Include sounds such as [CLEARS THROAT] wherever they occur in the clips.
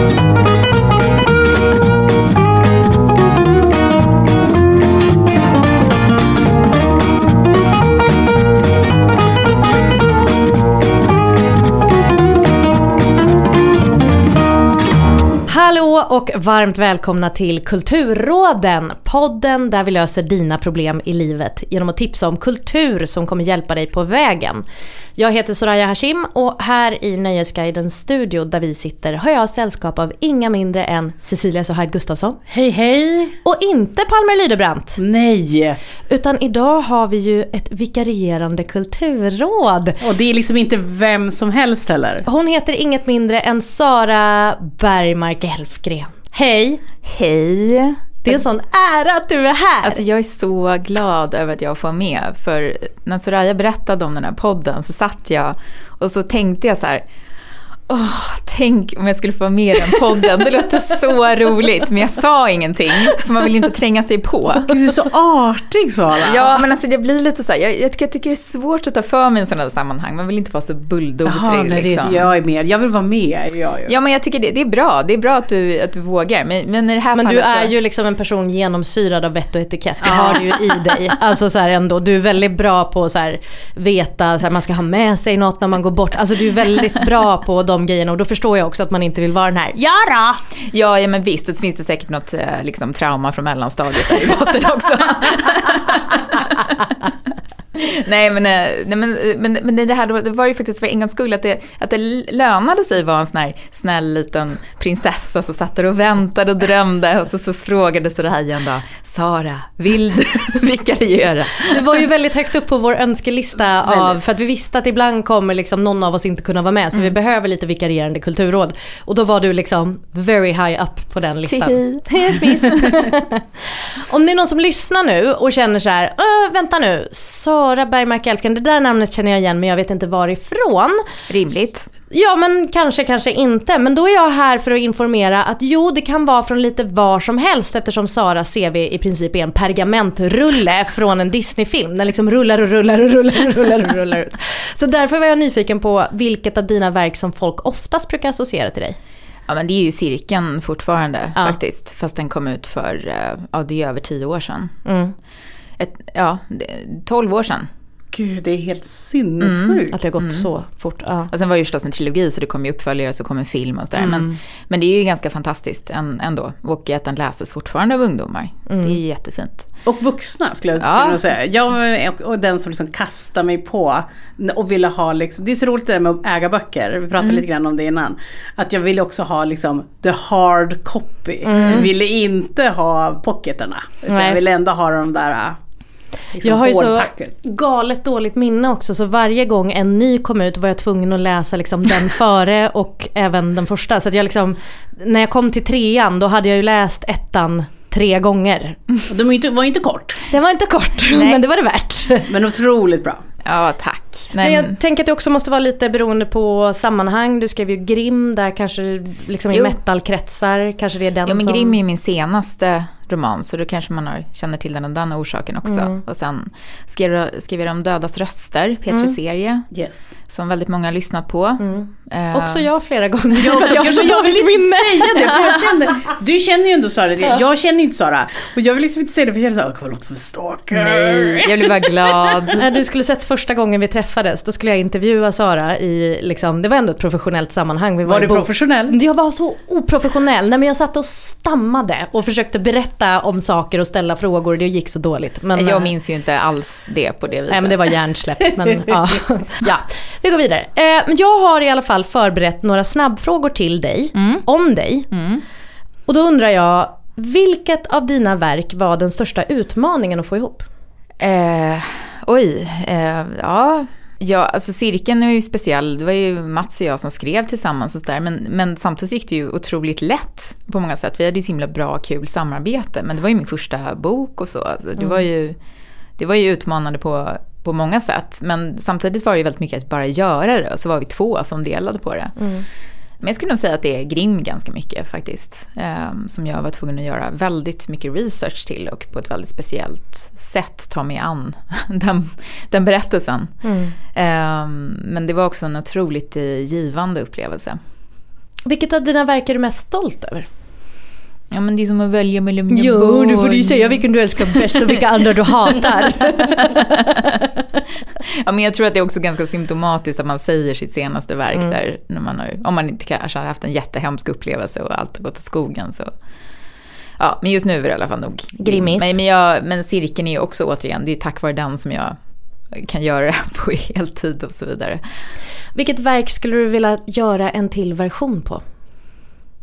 Música Hallå och varmt välkomna till Kulturråden, podden där vi löser dina problem i livet genom att tipsa om kultur som kommer hjälpa dig på vägen. Jag heter Soraya Hashim och här i Nöjesguidens studio där vi sitter har jag sällskap av inga mindre än Cecilia Sohaid Gustafsson. Hej hej! Och inte Palmer Lydebrant. Nej! Utan idag har vi ju ett vikarierande kulturråd. Och det är liksom inte vem som helst heller. Hon heter inget mindre än Sara Bergmark Elfgren. Hej! Hej! Det är en sån ära att du är här! Alltså jag är så glad över att jag får med. För när Soraya berättade om den här podden så satt jag och så tänkte jag så här. Åh, tänk om jag skulle få vara med i den podden. Det låter så roligt. Men jag sa ingenting. För man vill ju inte tränga sig på. Gud, du är så artig Sara. Ja, men alltså det blir lite så här. Jag, jag, tycker, jag tycker det är svårt att ta för mig i sådana här sammanhang. Man vill inte vara så bulldozerig. Jaha, nej, liksom. det, jag är med. Jag vill vara med. Ja, ja. Ja, men jag tycker det, det är bra. Det är bra att du, att du vågar. Men, men i det här Men fallet du är så... ju liksom en person genomsyrad av vett och etikett. Det har du ju i dig. Alltså så här ändå, du är väldigt bra på att veta, så här, man ska ha med sig något när man går bort. Alltså du är väldigt bra på de grejerna och då förstår jag också att man inte vill vara den här ja då! Ja, ja men visst, så finns det säkert något eh, liksom, trauma från mellanstadiet där i botten också. [LAUGHS] nej, men, eh, nej men, men, men det här det var ju faktiskt för en gångs skull att det, att det lönade sig att vara en sån här snäll liten prinsessa som satt där och väntade och drömde och så, så frågade här en dag, Sara, vill du [LAUGHS] vikariera? Det var ju väldigt högt upp på vår önskelista [LAUGHS] av, för att vi visste att ibland kommer liksom någon av oss inte kunna vara med så vi behöver lite vikarierande kulturråd. Och då var du liksom very high up på den listan. [LAUGHS] Om det är någon som lyssnar nu och känner så här, "Åh, vänta nu, Sara Bergmark Elfgren, det där namnet känner jag igen men jag vet inte varifrån. Rimligt. Ja men kanske, kanske inte. Men då är jag här för att informera att jo det kan vara från lite var som helst eftersom Saras CV i princip är en pergamentrulle från en Disney-film. Den liksom rullar och rullar och rullar och rullar och rullar ut. Så därför var jag nyfiken på vilket av dina verk som folk oftast brukar associera till dig. Ja, men det är ju cirkeln fortfarande Ja. faktiskt. Fast den kom ut för, eh, ja det är över tio år sedan. Mm. Ett, ja, det- 12 år sedan. Gud, det är helt sinnessjukt. Att det har gått så fort. Ja. Och sen var det ju förstås en trilogi så det kom ju uppföljare så kom en film och sådär. Mm. Men, men det är ju ganska fantastiskt än- ändå. Och att den läses fortfarande av ungdomar. Mm. Det är jättefint. Och vuxna skulle jag Ja. skulle jag säga. Jag är och den som liksom kastar mig på och ville ha liksom, det är så roligt det där med att äga böcker, vi pratade lite grann om det innan. Att jag ville också ha liksom the hard copy. Jag ville inte ha. Utan Nej. jag ville ändå ha de där liksom, Jag har ju så galet dåligt minne också så varje gång en ny kom ut var jag tvungen att läsa liksom den [LAUGHS] före och även den första. Så att jag liksom, när jag kom till trean då hade jag ju läst ettan tre gånger. Och De var ju inte, var inte kort, Den var inte kort [LAUGHS] men det var det värt. men otroligt bra. Ja, tack. Men Nej, jag tänker att det också måste vara lite beroende på sammanhang. Du skrev ju Grim där kanske liksom i Jo. metalkretsar kanske det är den Ja, men som... Grimm är min senaste roman, så då kanske man har, känner till den av den orsaken också. Mm. Och sen skrev, jag- skrev jag De dödas röster, P3-serie, Yes. som väldigt många har lyssnat på. Mm. Också jag flera gånger. [LAUGHS] Jag, också, [LAUGHS] Jag jag, jag vill inte säga det för jag känner, [LAUGHS] du känner ju ändå Sara, jag känner ju inte Sara. Och jag vill liksom inte säga det för jag känner såhär, jag kommer låta som en stalker. Nej, jag blir bara glad. När du skulle sett första gången vi träffades, då skulle jag intervjua Sara i, liksom, det var ändå ett professionellt sammanhang. Vi Var i du professionell? Jag var så oprofessionell. Nej, men jag satt och stammade och försökte berätta om saker och ställa frågor. Det gick så dåligt. Men, Jag eh, minns ju inte alls det på det viset. Nej men det var hjärnsläpp. Men, [LAUGHS] ja. ja, vi går vidare. Eh, men jag har i alla fall förberett några snabbfrågor till dig, om dig. Och då undrar jag, vilket av dina verk var den största utmaningen att få ihop? Eh, oj, eh, ja. Ja, alltså cirkeln är ju speciell. Det var ju Mats och jag som skrev tillsammans och sådär. Men, men samtidigt gick det ju otroligt lätt på många sätt. Vi hade ju så himla bra, kul samarbete. Men det var ju min första bok och så. Alltså, det, var ju, det var ju utmanande på, på många sätt. Men samtidigt var det ju väldigt mycket att bara göra det. Och så var vi två som delade på det. Men jag skulle nog säga att det är Grim ganska mycket faktiskt. Eh, som jag var tvungen att göra väldigt mycket research till och på ett väldigt speciellt sätt ta mig an [LAUGHS] den, den berättelsen. Eh, men det var också en otroligt eh, givande upplevelse. Vilket av dina verk är du mest stolt över? Ja men det är som att välja mellan mina Jo, barn. du får ju säga vilken du älskar bäst och vilka andra du hatar. [LAUGHS] Ja, men jag tror att det är också ganska symptomatiskt att man säger sitt senaste verk Mm. där. När man har, om man inte kanske har haft en jättehemsk upplevelse och allt har gått åt skogen. Så. Ja, men just nu är det i alla fall nog Grimmis. Men, men, jag, men cirkeln är ju också återigen, det är tack vare den som jag kan göra det [LAUGHS] här på heltid och så vidare. Vilket verk skulle du vilja göra en till version på?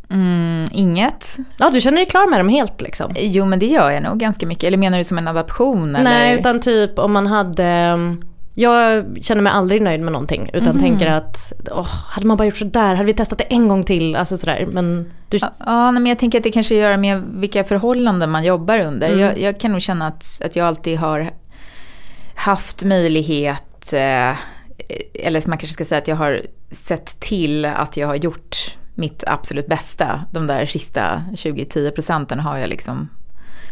Mm, inget. Ja, du känner dig klar med dem helt liksom? Jo, men det gör jag nog ganska mycket. Eller menar du som en adaption? Nej, eller? utan typ om man hade... Jag känner mig aldrig nöjd med någonting utan tänker att åh, hade man bara gjort sådär, hade vi testat det en gång till, alltså sådär. Men du, Ja, Ja, men jag tänker att det kanske gör med vilka förhållanden man jobbar under. Mm. Jag, jag kan nog känna att, att jag alltid har haft möjlighet, eh, eller man kanske ska säga att jag har sett till att jag har gjort mitt absolut bästa. De där sista 20-10 procenten har jag liksom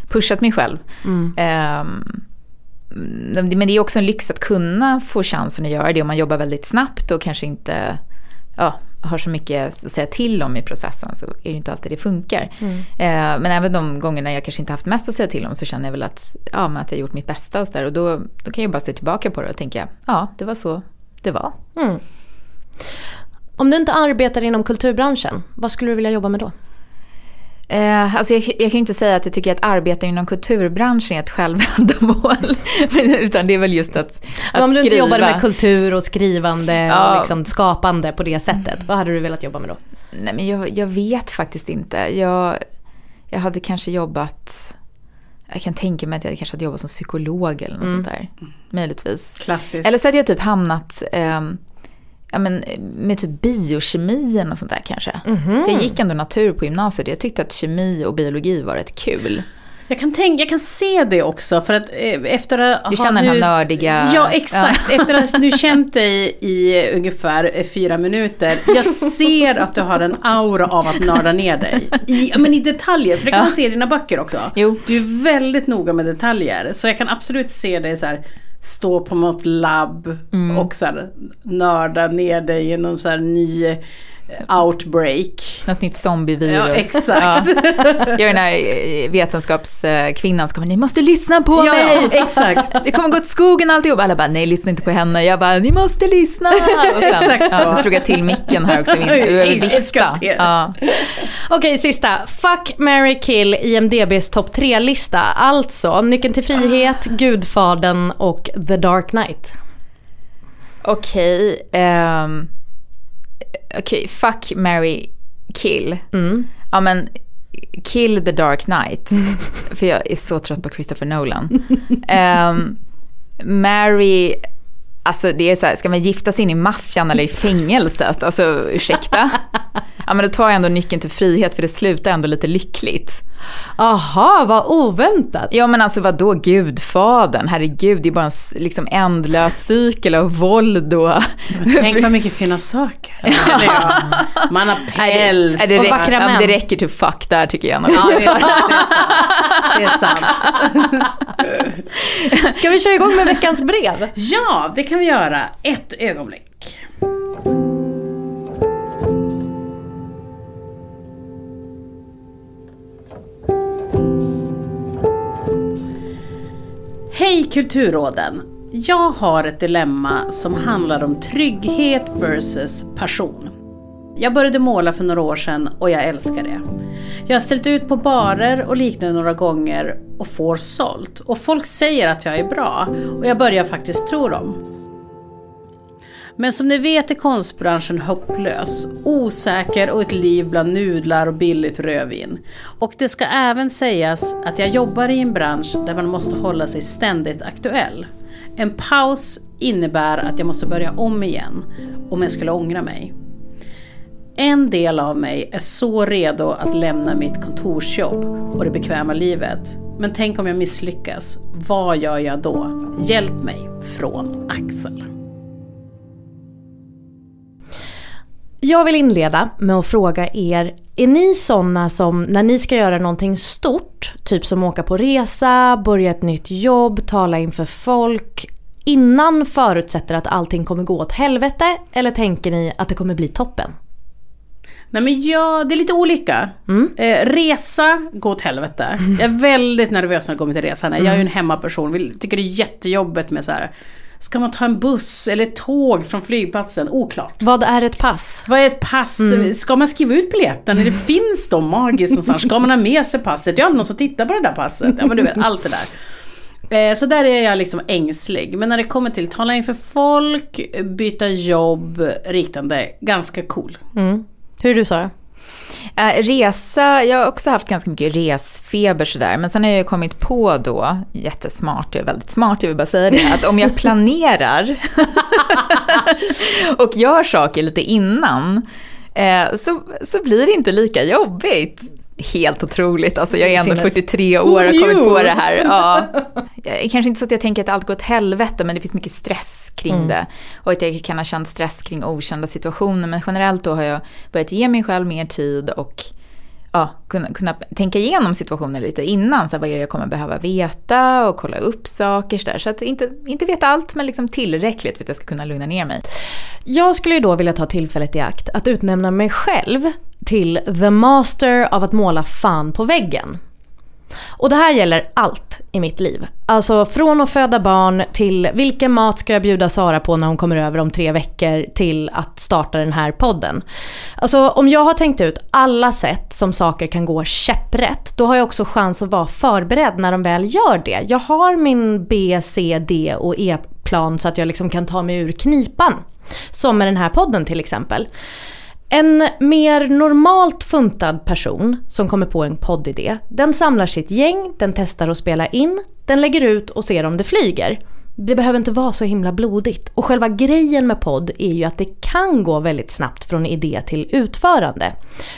pushat mig själv. Ehm, men det är också en lyx att kunna få chansen att göra det om man jobbar väldigt snabbt och kanske inte ja, har så mycket att säga till om i processen så är det inte alltid det funkar. Eh, men även de gångerna jag kanske inte haft mest att säga till om så känner jag väl att, ja, men att jag gjort mitt bästa och så där. Och då, då kan jag bara se tillbaka på det och tänka, ja det var så det var. Om du inte arbetar inom kulturbranschen, vad skulle du vilja jobba med då? Eh, alltså jag, jag kan ju inte säga att jag tycker att arbeta inom kulturbranschen är ett självändamål. [LAUGHS] Utan det är väl just att, att Men om du inte skriva. jobbade med kultur och skrivande Ja. och liksom skapande på det sättet, vad hade du velat jobba med då? Nej men jag, jag vet faktiskt inte. Jag, jag hade kanske jobbat, jag kan tänka mig att jag kanske hade jobbat som psykolog eller något sånt där. Möjligtvis. Klassiskt. Eller så hade jag typ hamnat ehm, ja, men, med typ biokemi något sånt där kanske. För jag gick ändå natur på gymnasiet och jag tyckte att kemi och biologi var rätt kul. Jag kan, tänka, jag kan se det också för att eh, efter att Du känner den här nu- nördiga- Ja exakt, efter att [LAUGHS] du känt dig i ungefär eh, fyra minuter. Jag ser att du har en aura av att nörda ner dig. I, men i detaljer, för det kan Ja. man se i dina böcker också. Jo. Du är väldigt noga med detaljer. Så jag kan absolut se dig så här stå på något labb Mm. och så här, nörda ner dig i någon så här ny outbreak. Något nytt zombievirus. Ja, exakt. Ja. Jag är den här eh, vetenskapskvinnan som kommer, ni måste lyssna på Ja, mig. exakt. Det kommer gå åt skogen alltihop. Alla bara, nej lyssna inte på henne. Jag bara, ni måste lyssna. Och sen, [LAUGHS] Exakt så. ja, då slog jag till micken här också. [LAUGHS] Vifta. Ja. Okej, sista. Fuck, marry, kill IMDBs topp tre-lista. Alltså Nyckeln till frihet, Gudfadern och The Dark Knight. Okej, ehm, okej, fuck, marry, kill. Ja men, kill the dark knight. [LAUGHS] För jag är så trött på Christopher Nolan. um, marry, alltså det är så här, ska man gifta sig in i maffian eller i fängelset? Alltså ursäkta? [LAUGHS] Ja men då tar jag ändå nyckeln till frihet för det slutar ändå lite lyckligt. Aha, vad oväntat. Ja men alltså vad då Gudfadern, herregud det är bara en liksom ändlös cykel av våld och... Tänk vad mycket fina saker. jag. Man har päls. Nej, det, Och räcker, vackra ja, män. det räcker till fuck där tycker jag nog. Ja, det är. Det är sant. [LAUGHS] Det är sant. Ska vi köra igång med veckans brev? Ja, det kan vi göra. Ett ögonblick. Hej Kulturråden! Jag har ett dilemma som handlar om trygghet versus passion. Jag började måla för några år sedan och jag älskar det. Jag har ställt ut på barer och liknande några gånger och får sålt. Och folk säger att jag är bra och jag börjar faktiskt tro dem. Men som ni vet är konstbranschen hopplös, osäker och ett liv bland nudlar och billigt rödvin. Och det ska även sägas att jag jobbar i en bransch där man måste hålla sig ständigt aktuell. En paus innebär att jag måste börja om igen om jag skulle ångra mig. En del av mig är så redo att lämna mitt kontorsjobb och det bekväma livet. Men tänk om jag misslyckas, vad gör jag då? Hjälp mig från Axel. Jag vill inleda med att fråga er, är ni sådana som när ni ska göra någonting stort, typ som åka på resa, börja ett nytt jobb, tala inför folk, innan förutsätter att allting kommer gå åt helvete eller tänker ni att det kommer bli toppen? Nej men ja, det är lite olika. Eh, resa, gå åt helvete. [LAUGHS] Jag är väldigt nervös när det kommer till resan. Jag är ju en hemmaperson, vill, tycker det är jättejobbigt med så här. Ska man ta en buss eller ett tåg från flygplatsen? Oklart. Vad är ett pass? Vad är ett pass? Ska man skriva ut biljetten? Eller finns de magiskt någonstans? Ska man ha med sig passet? Jag har aldrig någon som tittar på det där passet. Ja men du vet, allt det där. Eh, Så där är jag liksom ängslig. Men när det kommer till tala inför folk, byta jobb, riktande, ganska cool. Hur är du Sara? Eh, resa, jag har också haft ganska mycket resfeber sådär, men sen har jag ju kommit på då, jättesmart, jag är väldigt smart, jag vill bara säga det, att om jag [LAUGHS] planerar [LAUGHS] och gör saker lite innan, eh, så, så blir det inte lika jobbigt. Helt otroligt, alltså jag är ändå Sinnes- 43 år och har kommit på knew? det här. Ja. Jag- [LAUGHS] Kanske inte så att jag tänker att allt går åt helvete, men det finns mycket stress kring det. Och att jag kan ha känt stress kring okända situationer, men generellt då har jag börjat ge mig själv mer tid och ja, kunna, kunna tänka igenom situationer lite innan. Så här, vad är det jag kommer behöva veta och kolla upp saker. Så, där. så att inte, inte veta allt, men liksom tillräckligt för att jag ska kunna lugna ner mig. Jag skulle ju då vilja ta tillfället i akt att utnämna mig själv till the master av att måla fan på väggen. Och det här gäller allt i mitt liv. Alltså från att föda barn till vilken mat ska jag bjuda Sara på när hon kommer över om tre veckor till att starta den här podden. Alltså om jag har tänkt ut alla sätt som saker kan gå käpprätt, då har jag också chans att vara förberedd när de väl gör det. Jag har min B, C, D och E-plan så att jag liksom kan ta mig ur knipan. Som med den här podden till exempel. En mer normalt funtad person som kommer på en poddidé, den samlar sitt gäng, den testar att spela in, den lägger ut och ser om det flyger. Det behöver inte vara så himla blodigt. Och själva grejen med podd är ju att det kan gå väldigt snabbt från idé till utförande.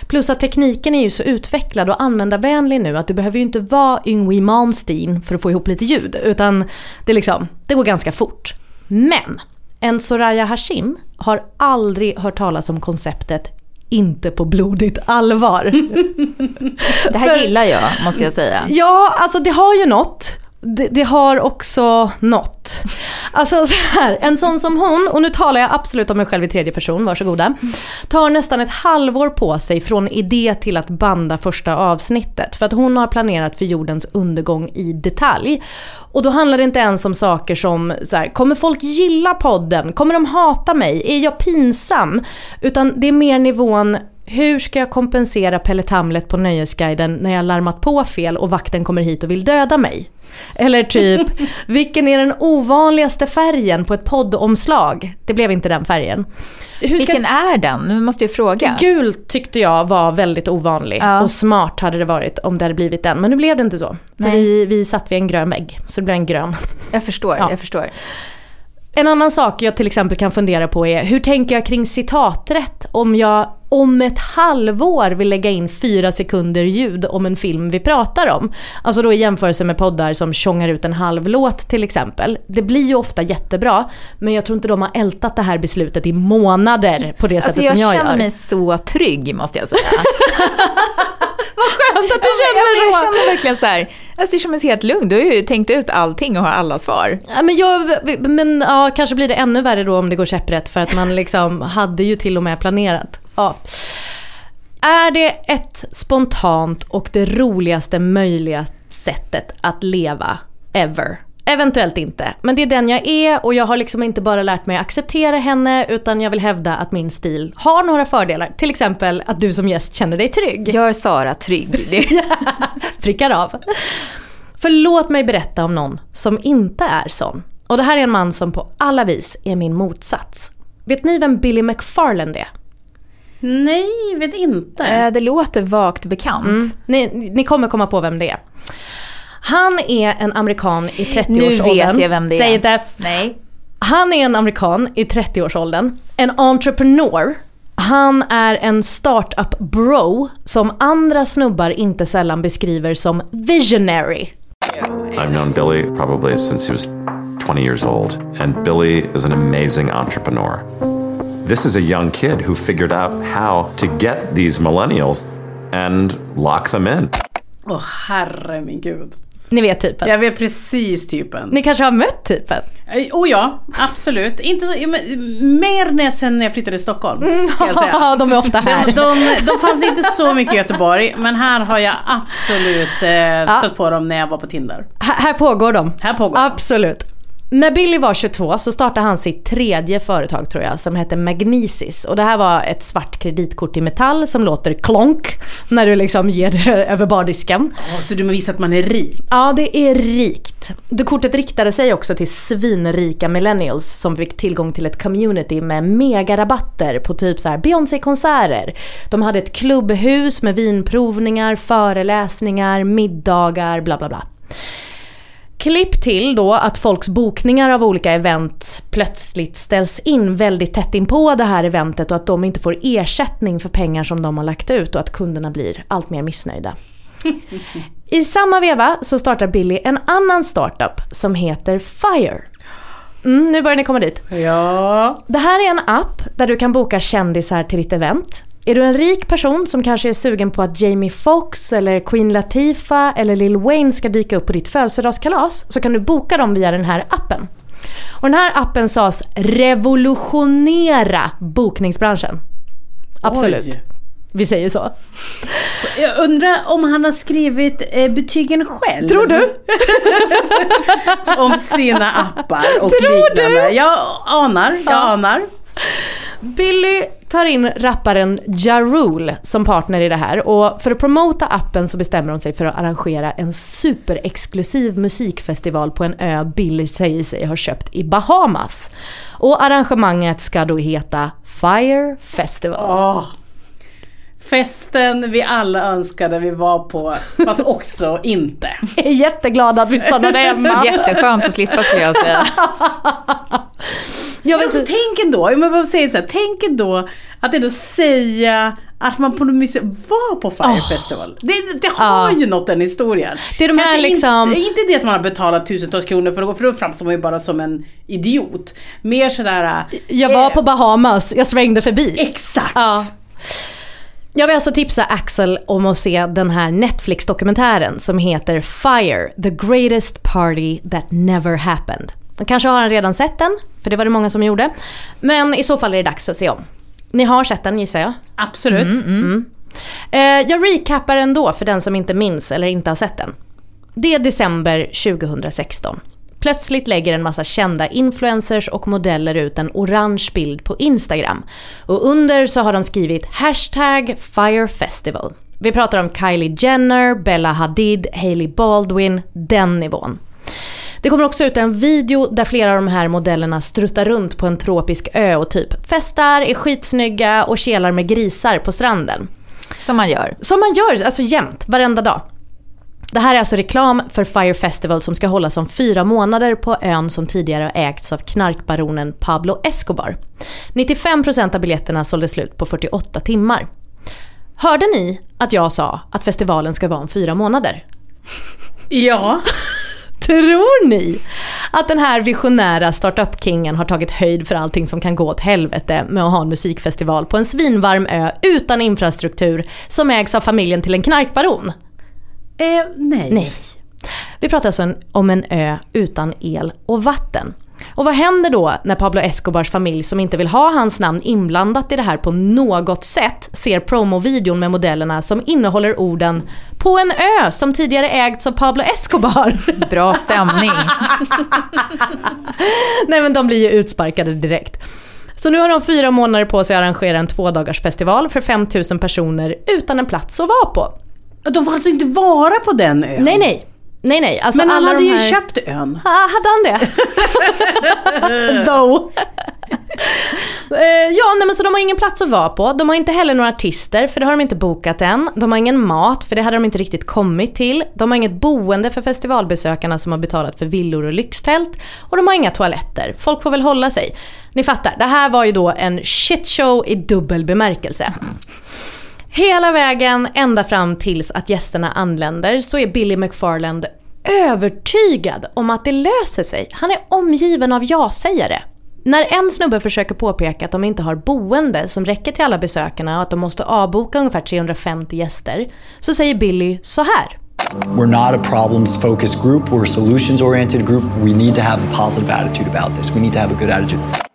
Plus att tekniken är ju så utvecklad och användarvänlig nu att du behöver ju inte vara Yngwie Malmsteen för att få ihop lite ljud. Utan det, liksom, det går ganska fort. Men en Soraya Hashim har aldrig hört talas om konceptet inte på blodigt allvar. [LAUGHS] Det här gillar jag, måste jag säga. Ja, alltså det har ju något. Det, det har också nått. Alltså så här, en sån som hon, och nu talar jag absolut om mig själv i tredje person, varsågoda. Tar nästan ett halvår på sig från idé till att banda första avsnittet. För att hon har planerat för jordens undergång i detalj. Och då handlar det inte ens om saker som så här, kommer folk gilla podden? Kommer de hata mig? Är jag pinsam? Utan det är mer nivån, hur ska jag kompensera Pelle Tamlet på Nöjesguiden när jag larmat på fel och vakten kommer hit och vill döda mig? Eller typ, [LAUGHS] vilken är den ovanligaste färgen på ett poddomslag? Det blev inte den färgen. Vilken är den? Nu måste jag fråga. Gult tyckte jag var väldigt ovanlig Ja. och smart hade det varit om det hade blivit den. Men nu blev det inte så. För vi, vi satt vid en grön vägg, så det blev en grön. Jag förstår, Ja. jag förstår. En annan sak jag till exempel kan fundera på är hur tänker jag kring citaträtt om jag om ett halvår vill lägga in fyra sekunder ljud om en film vi pratar om. Alltså då i jämförelse med poddar som tjongar ut en halv låt till exempel. Det blir ju ofta jättebra men jag tror inte de har ältat det här beslutet i månader på det Alltså sättet jag, som jag känner gör. mig så trygg måste jag säga. [LAUGHS] Skönt att du känner jag så! känner verkligen så här, alltså det känns helt lugn. Du har ju tänkt ut allting och har alla svar. Ja, men, jag, men ja, kanske blir det ännu värre då om det går käpprätt för att man liksom hade ju till och med planerat. Ja. Är det ett spontant och det roligaste möjliga sättet att leva ever? Eventuellt inte, men det är den jag är och jag har liksom inte bara lärt mig att acceptera henne utan jag vill hävda att min stil har några fördelar. Till exempel att du som gäst känner dig trygg. Gör Sara trygg. [LAUGHS] Prickar av. För låt mig berätta om någon som inte är sån. Och det här är en man som på alla vis är min motsats. Vet ni vem Billy McFarland är? Nej, vet inte. Eh, det låter vagt bekant. Ni, ni kommer komma på vem det är. Han är en amerikan i 30-årsåldern. Nu vet jag vem det är. Säg inte. Nej. Han är en amerikan i 30-årsåldern. En entreprenör. Han är en startup bro som andra snubbar inte sällan beskriver som visionary. I've known Billy probably since he was 20 years old, and Billy is an amazing entrepreneur. This is a young kid who figured out how to get these millennials and lock them in. Åh herre min gud. Ni vet typen. Jag vet precis typen. Ni kanske har mött typen? Oh ja, absolut. Inte så, ja, mer när sen när jag flyttade till Stockholm. Ska jag säga. [LAUGHS] Ja, de är ofta här. De, de, de fanns inte så mycket i Göteborg, men här har jag absolut eh, stött på dem när jag var på Tinder. Här, här pågår de. Här pågår de. När Billy var 22 så startade han sitt tredje företag tror jag som hette Magnesis. Och det här var ett svart kreditkort i metall som låter klonk när du liksom ger det [LAUGHS] över bardisken. Så du visar att man är rik. Ja, det är rikt. Det kortet riktade sig också till svinrika millennials som fick tillgång till ett community med megarabatter på typ så här Beyoncé-konserter. De hade ett klubbhus med vinprovningar, föreläsningar, middagar, bla bla bla. Klipp till då att folks bokningar av olika event plötsligt ställs in väldigt tätt in på det här eventet och att de inte får ersättning för pengar som de har lagt ut och att kunderna blir allt mer missnöjda. [LAUGHS] I samma veva så startar Billy en annan startup som heter FIRE. Mm, nu börjar ni komma dit. Ja. Det här är en app där du kan boka kändisar till ditt event. Är du en rik person som kanske är sugen på att Jamie Foxx eller Queen Latifah eller Lil Wayne ska dyka upp på ditt födelsedagskalas så kan du boka dem via den här appen. Och den här appen sades revolutionera bokningsbranschen. Absolut. Oj. Vi säger så. Jag undrar om han har skrivit eh, betygen själv? Tror du? [LAUGHS] om sina appar och Tror du? liknande. Jag anar, jag Ja. anar. Billy tar in rapparen Ja Rule som partner i det här och för att promota appen så bestämmer hon sig för att arrangera en superexklusiv musikfestival på en ö Billy säger sig ha köpt i Bahamas. Och arrangemanget ska då heta Fire Festival. Åh. Festen vi alla önskade vi var på, fast också inte. Jag är jätteglad att vi stannade hemma. Jätteskönt att slippa skulle jag säga. [LAUGHS] Jag Men vet, så tänk ändå, jag bara säger så här, tänk ändå att ändå säga att man på något vis var på Fire Festival. Det, det har Ja. ju nått den historien. Det är de här Kanske liksom- inte, inte det att man har betalat tusentals kronor för att gå, för då framstår man ju bara som en idiot. Mer sådär... jag var eh, på Bahamas, jag svängde förbi. Exakt! Ja. Jag vill alltså tipsa Axel om att se den här Netflix-dokumentären som heter Fire, the greatest party that never happened. Kanske har han redan sett den, för det var det många som gjorde. Men i så fall är det dags att se om. Ni har sett den gissar jag? Absolut. Eh, jag recappar ändå för den som inte minns eller inte har sett den. Det är december 2016. Plötsligt lägger en massa kända influencers och modeller ut en orange bild på Instagram. Och under så har de skrivit hashtag FIREFESTIVAL. Vi pratar om Kylie Jenner, Bella Hadid, Hailey Baldwin, den nivån. Det kommer också ut en video där flera av de här modellerna struttar runt på en tropisk ö och typ festar, är skitsnygga och kelar med grisar på stranden. Som man gör. Som man gör, alltså jämt, varenda dag. Det här är alltså reklam för Fire Festival som ska hållas om fyra månader på ön som tidigare har ägts av knarkbaronen Pablo Escobar. 95% av biljetterna sålde slut på 48 timmar. Hörde ni att jag sa att festivalen ska vara om fyra månader? Ja. Tror ni att den här visionära startup-kingen har tagit höjd för allting som kan gå åt helvete med att ha en musikfestival på en svinvarm ö utan infrastruktur som ägs av familjen till en knarkbaron? Eh, nej. Nej. Vi pratar alltså om en ö utan el och vatten. Och vad händer då när Pablo Escobars familj som inte vill ha hans namn inblandat i det här på något sätt ser promovideon med modellerna som innehåller orden “På en ö som tidigare ägts av Pablo Escobar”. [LAUGHS] Bra stämning. [LAUGHS] Nej men de blir ju utsparkade direkt. Så nu har de fyra månader på sig att arrangera en tvådagars festival för 5000 personer utan en plats att vara på. De får alltså inte vara på den ön? Nej nej. Nej nej. Alltså Men han alla hade de ju här... köpt ön. Ah, hade han det? [LAUGHS] Though. Eh, ja, nej, men så de har ingen plats att vara på. De har inte heller några artister, för det har de inte bokat än. De har ingen mat, för det hade de inte riktigt kommit till. De har inget boende för festivalbesökarna som har betalat för villor och lyxtält. Och de har inga toaletter. Folk får väl hålla sig. Ni fattar, det här var ju då en shitshow i dubbel bemärkelse. Hela vägen ända fram tills att gästerna anländer så är Billy McFarland övertygad om att det löser sig. Han är omgiven av ja-sägare. När en snubbe försöker påpeka att de inte har boende som räcker till alla besökarna och att de måste avboka ungefär 350 gäster så säger Billy så här. We're not a problems focused group, we're a solutions oriented group. We need to have a positive attitude about this. We need to have a good attitude.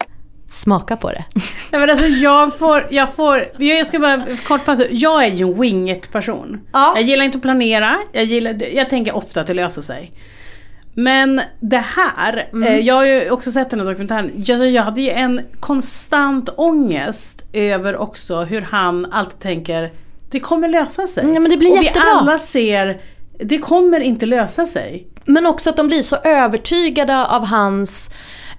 Smaka på det. [LAUGHS] Nej, men alltså jag får, jag får, jag ska bara kort passa. Jag är ju en winget person. Ja. Jag gillar inte att planera, jag, gillar, jag tänker ofta att det löser sig. Men det här, eh, jag har ju också sett den här dokumentären. Alltså jag hade ju en konstant ångest över också hur han alltid tänker det kommer lösa sig. Ja, men det blir Och jättebra. vi alla ser, det kommer inte lösa sig. Men också att de blir så övertygade av hans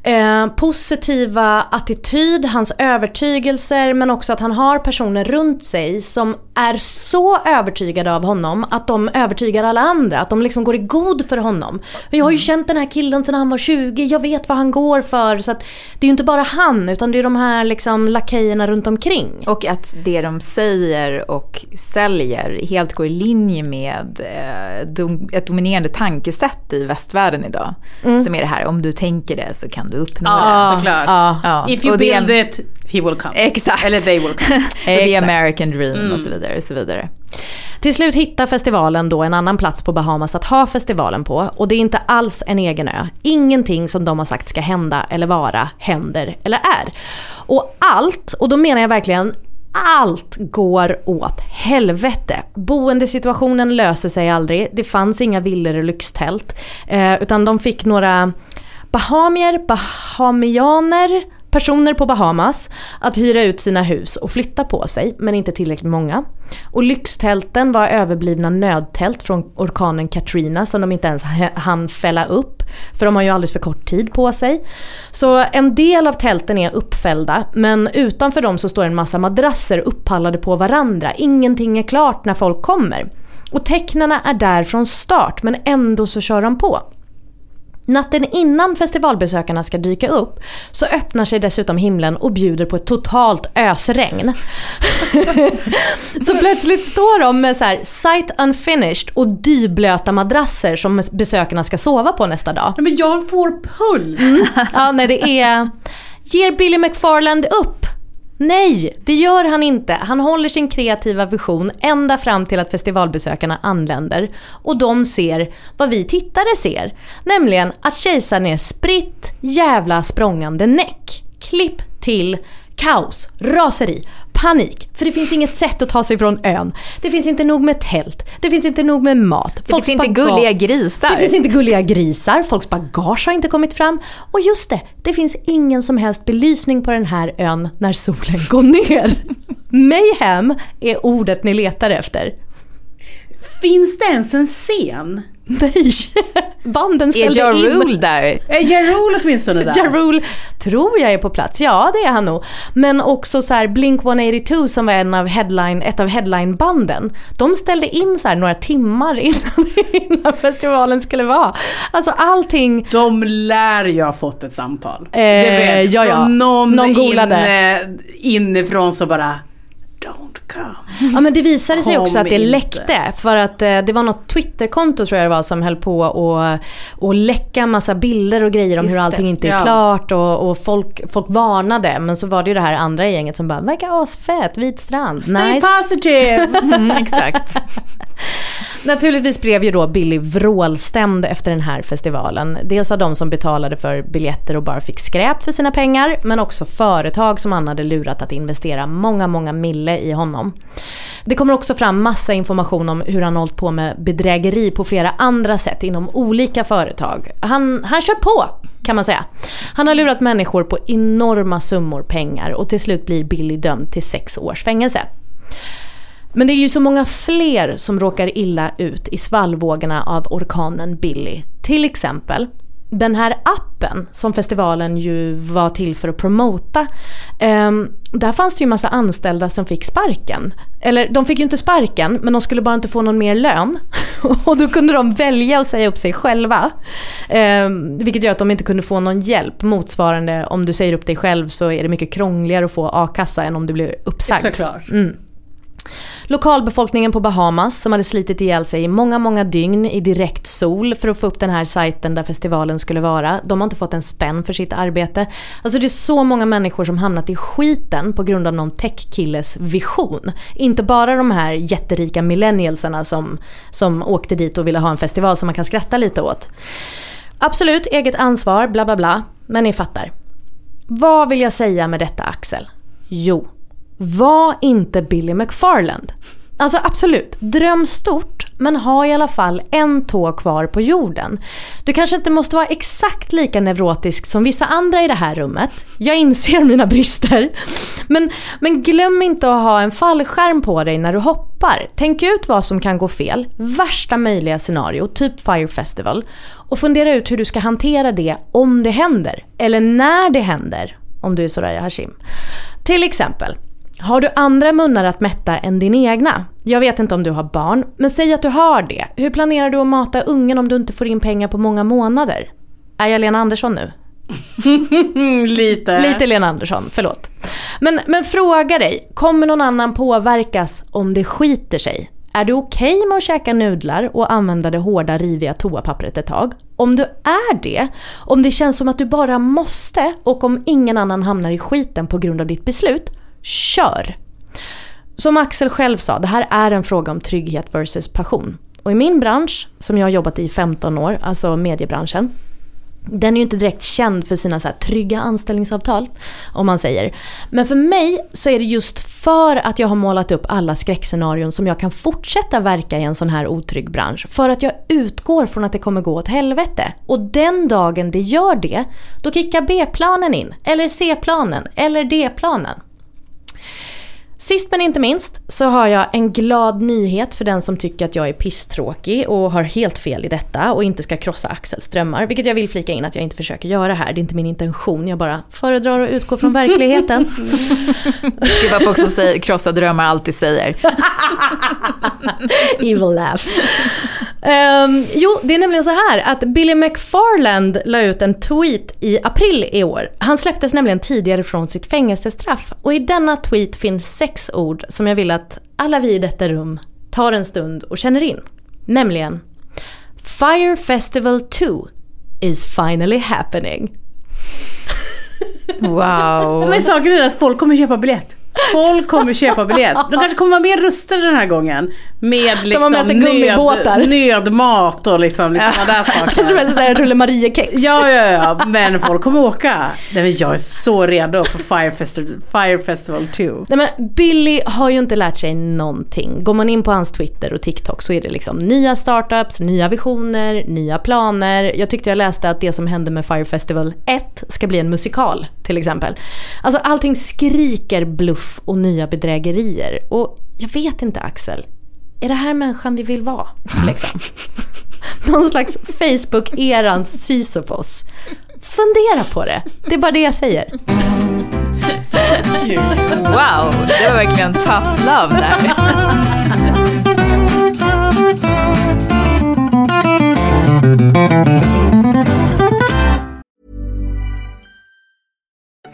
eh, positiva attityd, hans övertygelser men också att han har personer runt sig som är så övertygade av honom att de övertygar alla andra. Att de liksom går i god för honom. Jag har ju känt den här killen sedan han var 20, jag vet vad han går för. Så det är ju inte bara han utan det är de här liksom lakejerna runt omkring. Och att det de säger och säljer helt går i linje med eh, dom, ett dominerande tankesätt i västvärlden idag. Som är det här, om du tänker det så kan du uppnå det. Ja, såklart. ja. Ja, If you det build it, he will come. Exakt. Eller they will come. [LAUGHS] The. American dream och så vidare. Och så vidare. Till slut hittar festivalen då en annan plats på Bahamas att ha festivalen på och det är inte alls en egen ö. Ingenting som de har sagt ska hända eller vara händer eller är. Och allt, och då menar jag verkligen allt går åt helvete. Boendesituationen löser sig aldrig. Det fanns inga villor och lyxtält. Eh, utan de fick några bahamier, bahamianer, personer på Bahamas att hyra ut sina hus och flytta på sig, men inte tillräckligt många. Och lyxtälten var överblivna nödtält från orkanen Katrina som de inte ens hann fälla upp, för de har ju alldeles för kort tid på sig. Så en del av tälten är uppfällda, men utanför dem så står en massa madrasser uppallade på varandra. Ingenting är klart när folk kommer. Och tecknarna är där från start, men ändå så kör de på. Natten innan festivalbesökarna ska dyka upp så öppnar sig dessutom himlen och bjuder på ett totalt ösregn. [LAUGHS] så plötsligt står de med så här sight unfinished och dyblöta madrasser som besökarna ska sova på nästa dag. Men jag får puls. Ja, nej det är... Ger Billy McFarland upp? Nej, det gör han inte. Han håller sin kreativa vision ända fram till att festivalbesökarna anländer. Och de ser vad vi tittare ser. Nämligen att kejsaren är spritt jävla språngande näck. Klipp till kaos, raseri, panik. För det finns inget sätt att ta sig från ön. Det finns inte nog med tält. Det finns inte nog med mat. Det finns inte gulliga grisar. Det finns inte gulliga grisar, folks bagage har inte kommit fram. Och just det, det finns ingen som helst belysning på den här ön när solen går ner. [LAUGHS] Mayhem är ordet ni letar efter. Finns det ens en scen? Nej, [LAUGHS] banden Är ställde Ja in. Rule där? Är Ja Rule åtminstone där? Ja Rule tror jag är på plats, ja det är han nog. Men också så här Blink 182 som var en av headline, ett av headlinebanden. De ställde in så här några timmar [LAUGHS] innan, innan festivalen skulle vara. Alltså allting De lär ju ha fått ett samtal. Eh, det vet ja, ja. Någon, Någon inne, inifrån så bara Don't come. Ja men det visade sig också att det läckte. För att eh, det var något Twitterkonto tror jag det var som höll på att och läcka massa bilder och grejer om Just hur det, allting inte är ja. klart. Och, och folk, folk varnade. Men så var det ju det här andra gänget som bara verkar asfett, vit strand, Stay nice. positive! Mm, [LAUGHS] exakt. [LAUGHS] Naturligtvis blev ju då Billy vrålstämd efter den här festivalen. Dels av de som betalade för biljetter och bara fick skräp för sina pengar. Men också företag som han hade lurat att investera många, många mille i honom. Det kommer också fram massa information om hur han hållit på med bedrägeri på flera andra sätt inom olika företag. Han, han kör på kan man säga. Han har lurat människor på enorma summor pengar och till slut blir Billy dömd till sex års fängelse. Men det är ju så många fler som råkar illa ut i svallvågorna av orkanen Billy. Till exempel den här appen som festivalen ju var till för att promota. ehm, där fanns det ju massa anställda som fick sparken. Eller de fick ju inte sparken men de skulle bara inte få någon mer lön. [LAUGHS] Och då kunde de välja att säga upp sig själva. Ehm, vilket gör att de inte kunde få någon hjälp. Motsvarande om du säger upp dig själv så är det mycket krångligare att få a-kassa än om du blir uppsagd. Såklart. Mm. Lokalbefolkningen på Bahamas som hade slitit ihjäl sig i många, många dygn i direkt sol för att få upp den här sajten där festivalen skulle vara. De har inte fått en spänn för sitt arbete. Alltså det är så många människor som hamnat i skiten på grund av någon techkilles vision. Inte bara de här jätterika millennialsarna som, som åkte dit och ville ha en festival som man kan skratta lite åt. Absolut, eget ansvar, bla bla bla. Men ni fattar. Vad vill jag säga med detta Axel? Jo, var inte Billy McFarland. Alltså absolut, dröm stort men ha i alla fall en tå kvar på jorden. Du kanske inte måste vara exakt lika neurotisk som vissa andra i det här rummet. Jag inser [LAUGHS] mina brister. Men, men glöm inte att ha en fallskärm på dig när du hoppar. Tänk ut vad som kan gå fel, värsta möjliga scenario, typ Fire Festival. Och fundera ut hur du ska hantera det om det händer. Eller när det händer, om du är Soraya Hashim. Till exempel, har du andra munnar att mätta än din egna? Jag vet inte om du har barn, men säg att du har det. Hur planerar du att mata ungen om du inte får in pengar på många månader? Är jag Lena Andersson nu? [LAUGHS] Lite. Lite Lena Andersson, förlåt. Men, men fråga dig, kommer någon annan påverkas om det skiter sig? Är du okej med att käka nudlar och använda det hårda riviga toapappret ett tag? Om du är det, om det känns som att du bara måste och om ingen annan hamnar i skiten på grund av ditt beslut, kör! Som Axel själv sa, det här är en fråga om trygghet versus passion. Och i min bransch, som jag har jobbat i 15 år, alltså mediebranschen, den är ju inte direkt känd för sina så här trygga anställningsavtal, om man säger. Men för mig så är det just för att jag har målat upp alla skräckscenarion som jag kan fortsätta verka i en sån här otrygg bransch. För att jag utgår från att det kommer gå åt helvete. Och den dagen det gör det, då kickar B-planen in. Eller C-planen. Eller D-planen. Sist men inte minst så har jag en glad nyhet för den som tycker att jag är pisstråkig och har helt fel i detta och inte ska krossa Axels drömmar. Vilket jag vill flika in att jag inte försöker göra här. Det är inte min intention. Jag bara föredrar att utgå från verkligheten. [LAUGHS] Gud vad folk som säger, krossa drömmar alltid säger. [LAUGHS] Evil laugh. Ehm, jo, det är nämligen så här att Billy McFarland la ut en tweet i april i år. Han släpptes nämligen tidigare från sitt fängelsestraff. Och i denna tweet finns sex ord som jag vill att alla vi i detta rum tar en stund och känner in. Nämligen Fire Festival 2 is finally happening. Wow. [LAUGHS] Men saken är att folk kommer köpa biljett. Folk kommer köpa biljett. De kanske kommer vara mer rustade den här gången. Med liksom med nöd, nödmat och liksom, liksom sådana där [LAUGHS] Som saker. en sån här rulle-Marie-kex. Ja, ja, ja. Men folk kommer åka. Nej, men jag är så redo för Fire Festival, Fire Festival 2. Nej men Billy har ju inte lärt sig någonting. Går man in på hans Twitter och TikTok så är det liksom nya startups, nya visioner, nya planer. Jag tyckte jag läste att det som hände med Fire Festival 1 ska bli en musikal till exempel. Alltså allting skriker bluff och nya bedrägerier. Och jag vet inte Axel, är det här människan vi vill vara? [LAUGHS] Liksom? Någon slags Facebook-erans Sisyfos. Fundera på det. Det är bara det jag säger. Wow, det var verkligen tough love där. [LAUGHS]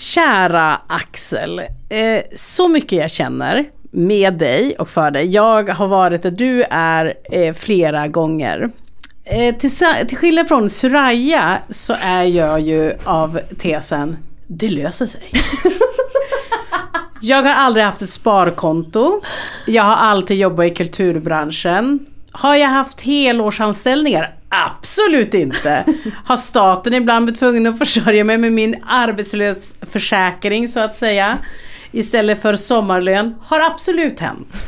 Kära Axel, eh, så mycket jag känner med dig och för dig. Jag har varit där du är eh, flera gånger. Eh, till, till skillnad från Suraya så är jag ju av tesen, det löser sig. Jag har aldrig haft ett sparkonto. Jag har alltid jobbat i kulturbranschen. Har jag haft helårsanställningar? Absolut inte. Har staten ibland blivit tvungen att försörja mig med min arbetslöshetsförsäkring, så att säga istället för sommarlön? Har absolut hänt.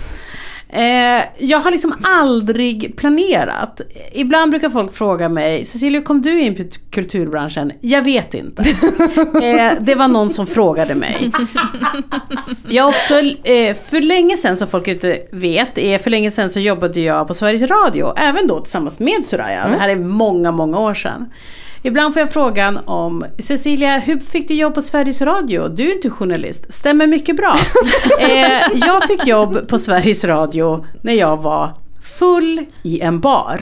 Eh, jag har liksom aldrig planerat. Ibland brukar folk fråga mig, Cecilia kom du in på kulturbranschen? Jag vet inte. [LAUGHS] Eh, det var någon som frågade mig. Jag också, eh, för länge sedan som folk inte vet, är för länge sedan så jobbade jag på Sveriges Radio, även då tillsammans med Soraya. Det här är många, många år sedan. Ibland får jag frågan om Cecilia, hur fick du jobb på Sveriges Radio? Du är inte journalist. Stämmer mycket bra. [LAUGHS] eh, jag fick jobb på Sveriges Radio när jag var full i en bar.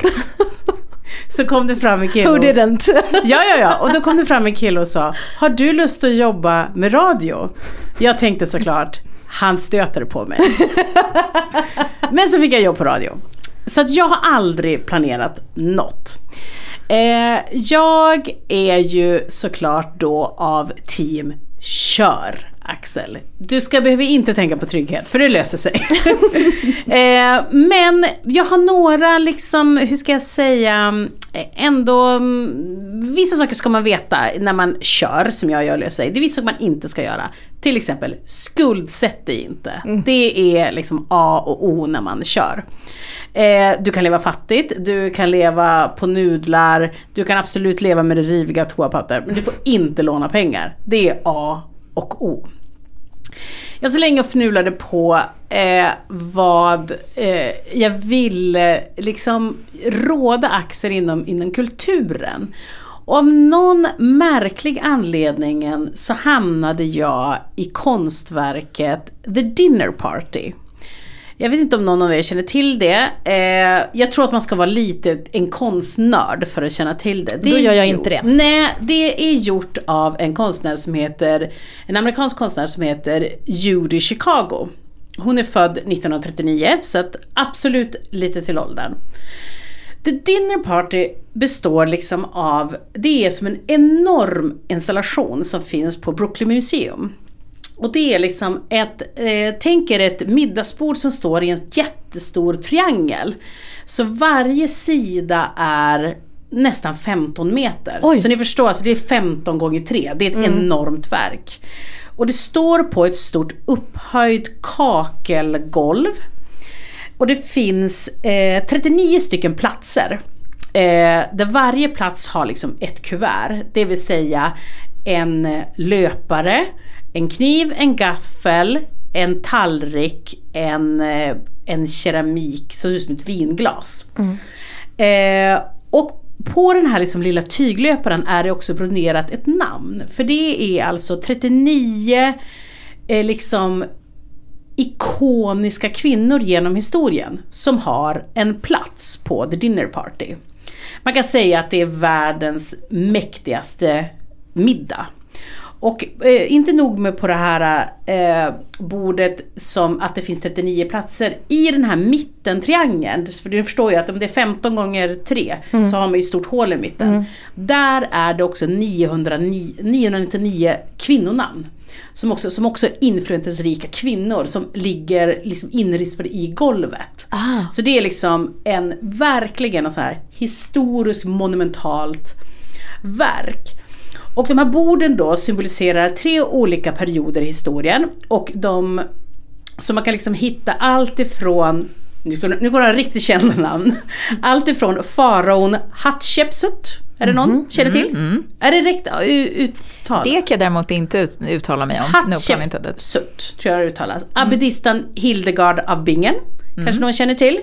Så kom det fram en kille Who didn't? Ja, ja, ja. Och då kom det fram en kille och sa, har du lust att jobba med radio? Jag tänkte såklart, han stöter på mig. Men så fick jag jobb på radio. Så att jag har aldrig planerat något. Eh, jag är ju såklart då av team kör. Axel. Du ska behöver inte tänka på trygghet för det löser sig. [LAUGHS] eh, men jag har några liksom, hur ska jag säga, eh, ändå mm, vissa saker ska man veta när man kör som jag gör löser sig. Det är vissa saker man inte ska göra. Till exempel skuldsätt dig inte. Det är liksom A och O när man kör. Eh, du kan leva fattigt, du kan leva på nudlar, du kan absolut leva med det riviga toapapper. Men du får inte låna pengar. Det är A och O. Jag så länge och fnulade på eh, vad eh, jag ville liksom råda Axel inom, inom kulturen. Och av någon märklig anledning så hamnade jag i konstverket The Dinner Party. Jag vet inte om någon av er känner till det. Eh, jag tror att man ska vara lite en konstnörd för att känna till det. det Då gör jag inte det. Nej, det är gjort av en konstnär som heter, en amerikansk konstnär som heter Judy Chicago. Hon är född 1939, så att absolut lite till åldern. The Dinner Party består liksom av, det är som en enorm installation som finns på Brooklyn Museum. Och det är liksom ett, eh, tänk er ett middagsbord som står i en jättestor triangel. Så varje sida är nästan 15 meter. Oj. Så ni förstår, alltså det är 15 gånger 3. Det är ett enormt verk. Och det står på ett stort upphöjt kakelgolv. Och det finns eh, 39 stycken platser. Eh, där varje plats har liksom ett kuvert. Det vill säga en löpare, en kniv, en gaffel, en tallrik, en, eh, en keramik som ser ut som ett vinglas. Eh, och på den här liksom lilla tyglöparen är det också broderat ett namn. För det är alltså 39 eh, liksom ikoniska kvinnor genom historien som har en plats på The Dinner Party. Man kan säga att det är världens mäktigaste middag. Och eh, inte nog med på det här eh, bordet som att det finns 39 platser. I den här mittentriangeln, för du förstår ju att om det är 15 gånger 3 så har man ju stort hål i mitten. Där är det också 909, 999 kvinnonamn. Som också, som också är inflytelserika kvinnor som ligger liksom inrispade i golvet. Så det är liksom en, verkligen en så här historiskt monumentalt verk. Och de här borden då symboliserar tre olika perioder i historien och de så man kan liksom hitta allt ifrån nu går, det en riktigt känd namn. Allt ifrån faraon Hatshepsut. Är det någon känner till? Är det rätt uttal? Det kan jag däremot inte ut, uttala mig om. Hatshepsut tror jag det uttalas. Abbedistan Hildegard av Bingen. Kanske någon känner till.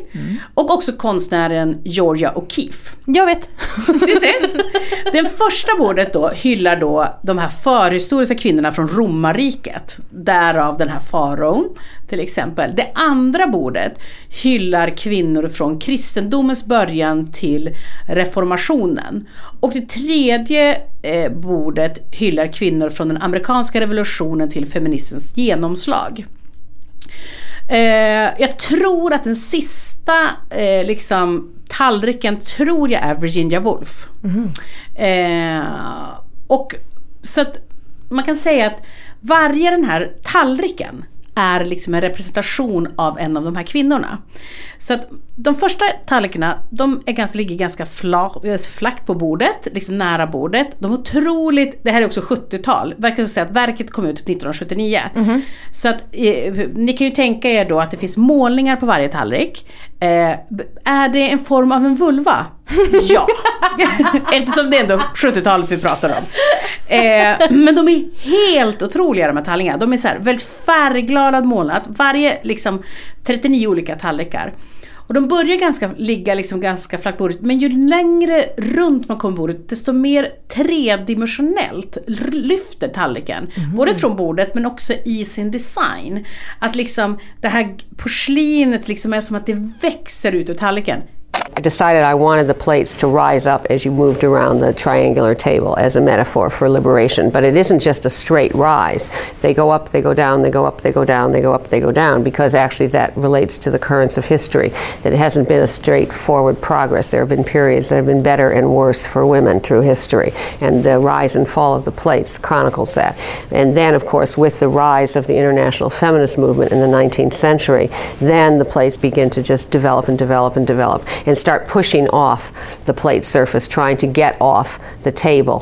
Och också konstnären Georgia O'Keeffe. Jag vet. Du ser. Den första bordet då hyllar då de här förhistoriska kvinnorna från romarriket. Därav den här faraon till exempel. Det andra bordet hyllar kvinnor från kristendomens början till reformationen. Och det tredje eh, bordet hyllar kvinnor från den amerikanska revolutionen till feminismens genomslag. Eh, jag tror att den sista eh, liksom, tallriken tror jag är Virginia Woolf. Eh, och så att man kan säga att varje den här tallriken är liksom en representation av en av de här kvinnorna. Så att de första tallrikarna, de är ganska, ligger ganska fla, flackt på bordet, liksom nära bordet. De är otroligt, det här är också 70-tal, verkar säga att verket kom ut 1979. Så att eh, ni kan ju tänka er då att det finns målningar på varje tallrik. Eh, är det en form av en vulva? [LAUGHS] Ja, eftersom det är ändå 70-talet vi pratar om. Eh, men de är helt otroliga de här tallrikarna. De är så här, väldigt färgglada målat. Varje liksom 39 olika tallrikar. Och de börjar ganska, ligga liksom ganska flackt på bordet, men ju längre runt man kommer bordet desto mer tredimensionellt lyfter tallriken. Både från bordet men också i sin design. Att liksom det här porslinet liksom är som att det växer ut ur tallriken. I decided I wanted the plates to rise up as you moved around the triangular table as a metaphor for liberation. But it isn't just a straight rise. They go up, they go down, they go up, they go down, they go up, they go down, because actually that relates to the currents of history, that it hasn't been a straightforward progress. There have been periods that have been better and worse for women through history. And the rise and fall of the plates chronicles that. And then, of course, with the rise of the international feminist movement in the 19th century, then the plates begin to just develop and develop and develop and start pushing off the plate surface, trying to get off the table.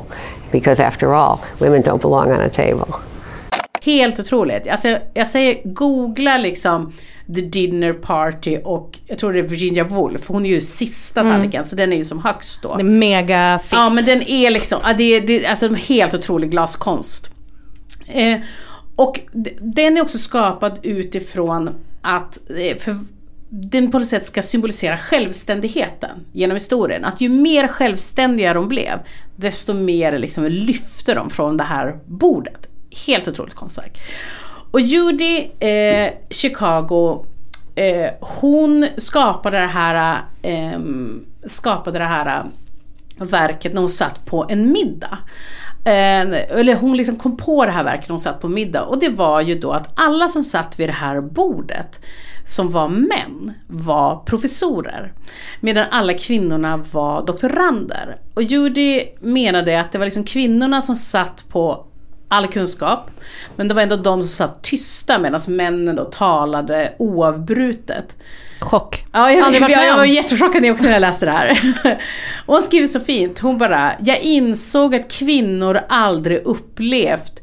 Because after all, women don't belong on a table. Helt otroligt. Alltså, jag säger googla liksom The Dinner Party och jag tror det är Virginia Woolf. Hon är ju sista tallriken så den är ju som högst då. Det är mega fit. Ja men den är liksom, ja, det är, det är alltså en helt otrolig glaskonst. Eh, och den är också skapad utifrån att eh, för den på något sätt ska symbolisera självständigheten genom historien. Att ju mer självständiga de blev, desto mer liksom lyfte de från det här bordet. Helt otroligt konstverk. Och Judy eh, Chicago, eh, hon skapade det här, eh, skapade det här eh, verket när hon satt på en middag. Eh, eller hon liksom kom på det här verket när hon satt på middag och det var ju då att alla som satt vid det här bordet som var män var professorer. Medan alla kvinnorna var doktorander. Och Judy menade att det var liksom kvinnorna som satt på all kunskap. Men det var ändå de som satt tysta medan männen då talade oavbrutet. Chock. Ja, jag, Aldrig jag, med jag, var jättechockad också när jag läste det här. Och [LAUGHS] hon skriver så fint, hon bara, jag insåg att kvinnor aldrig upplevt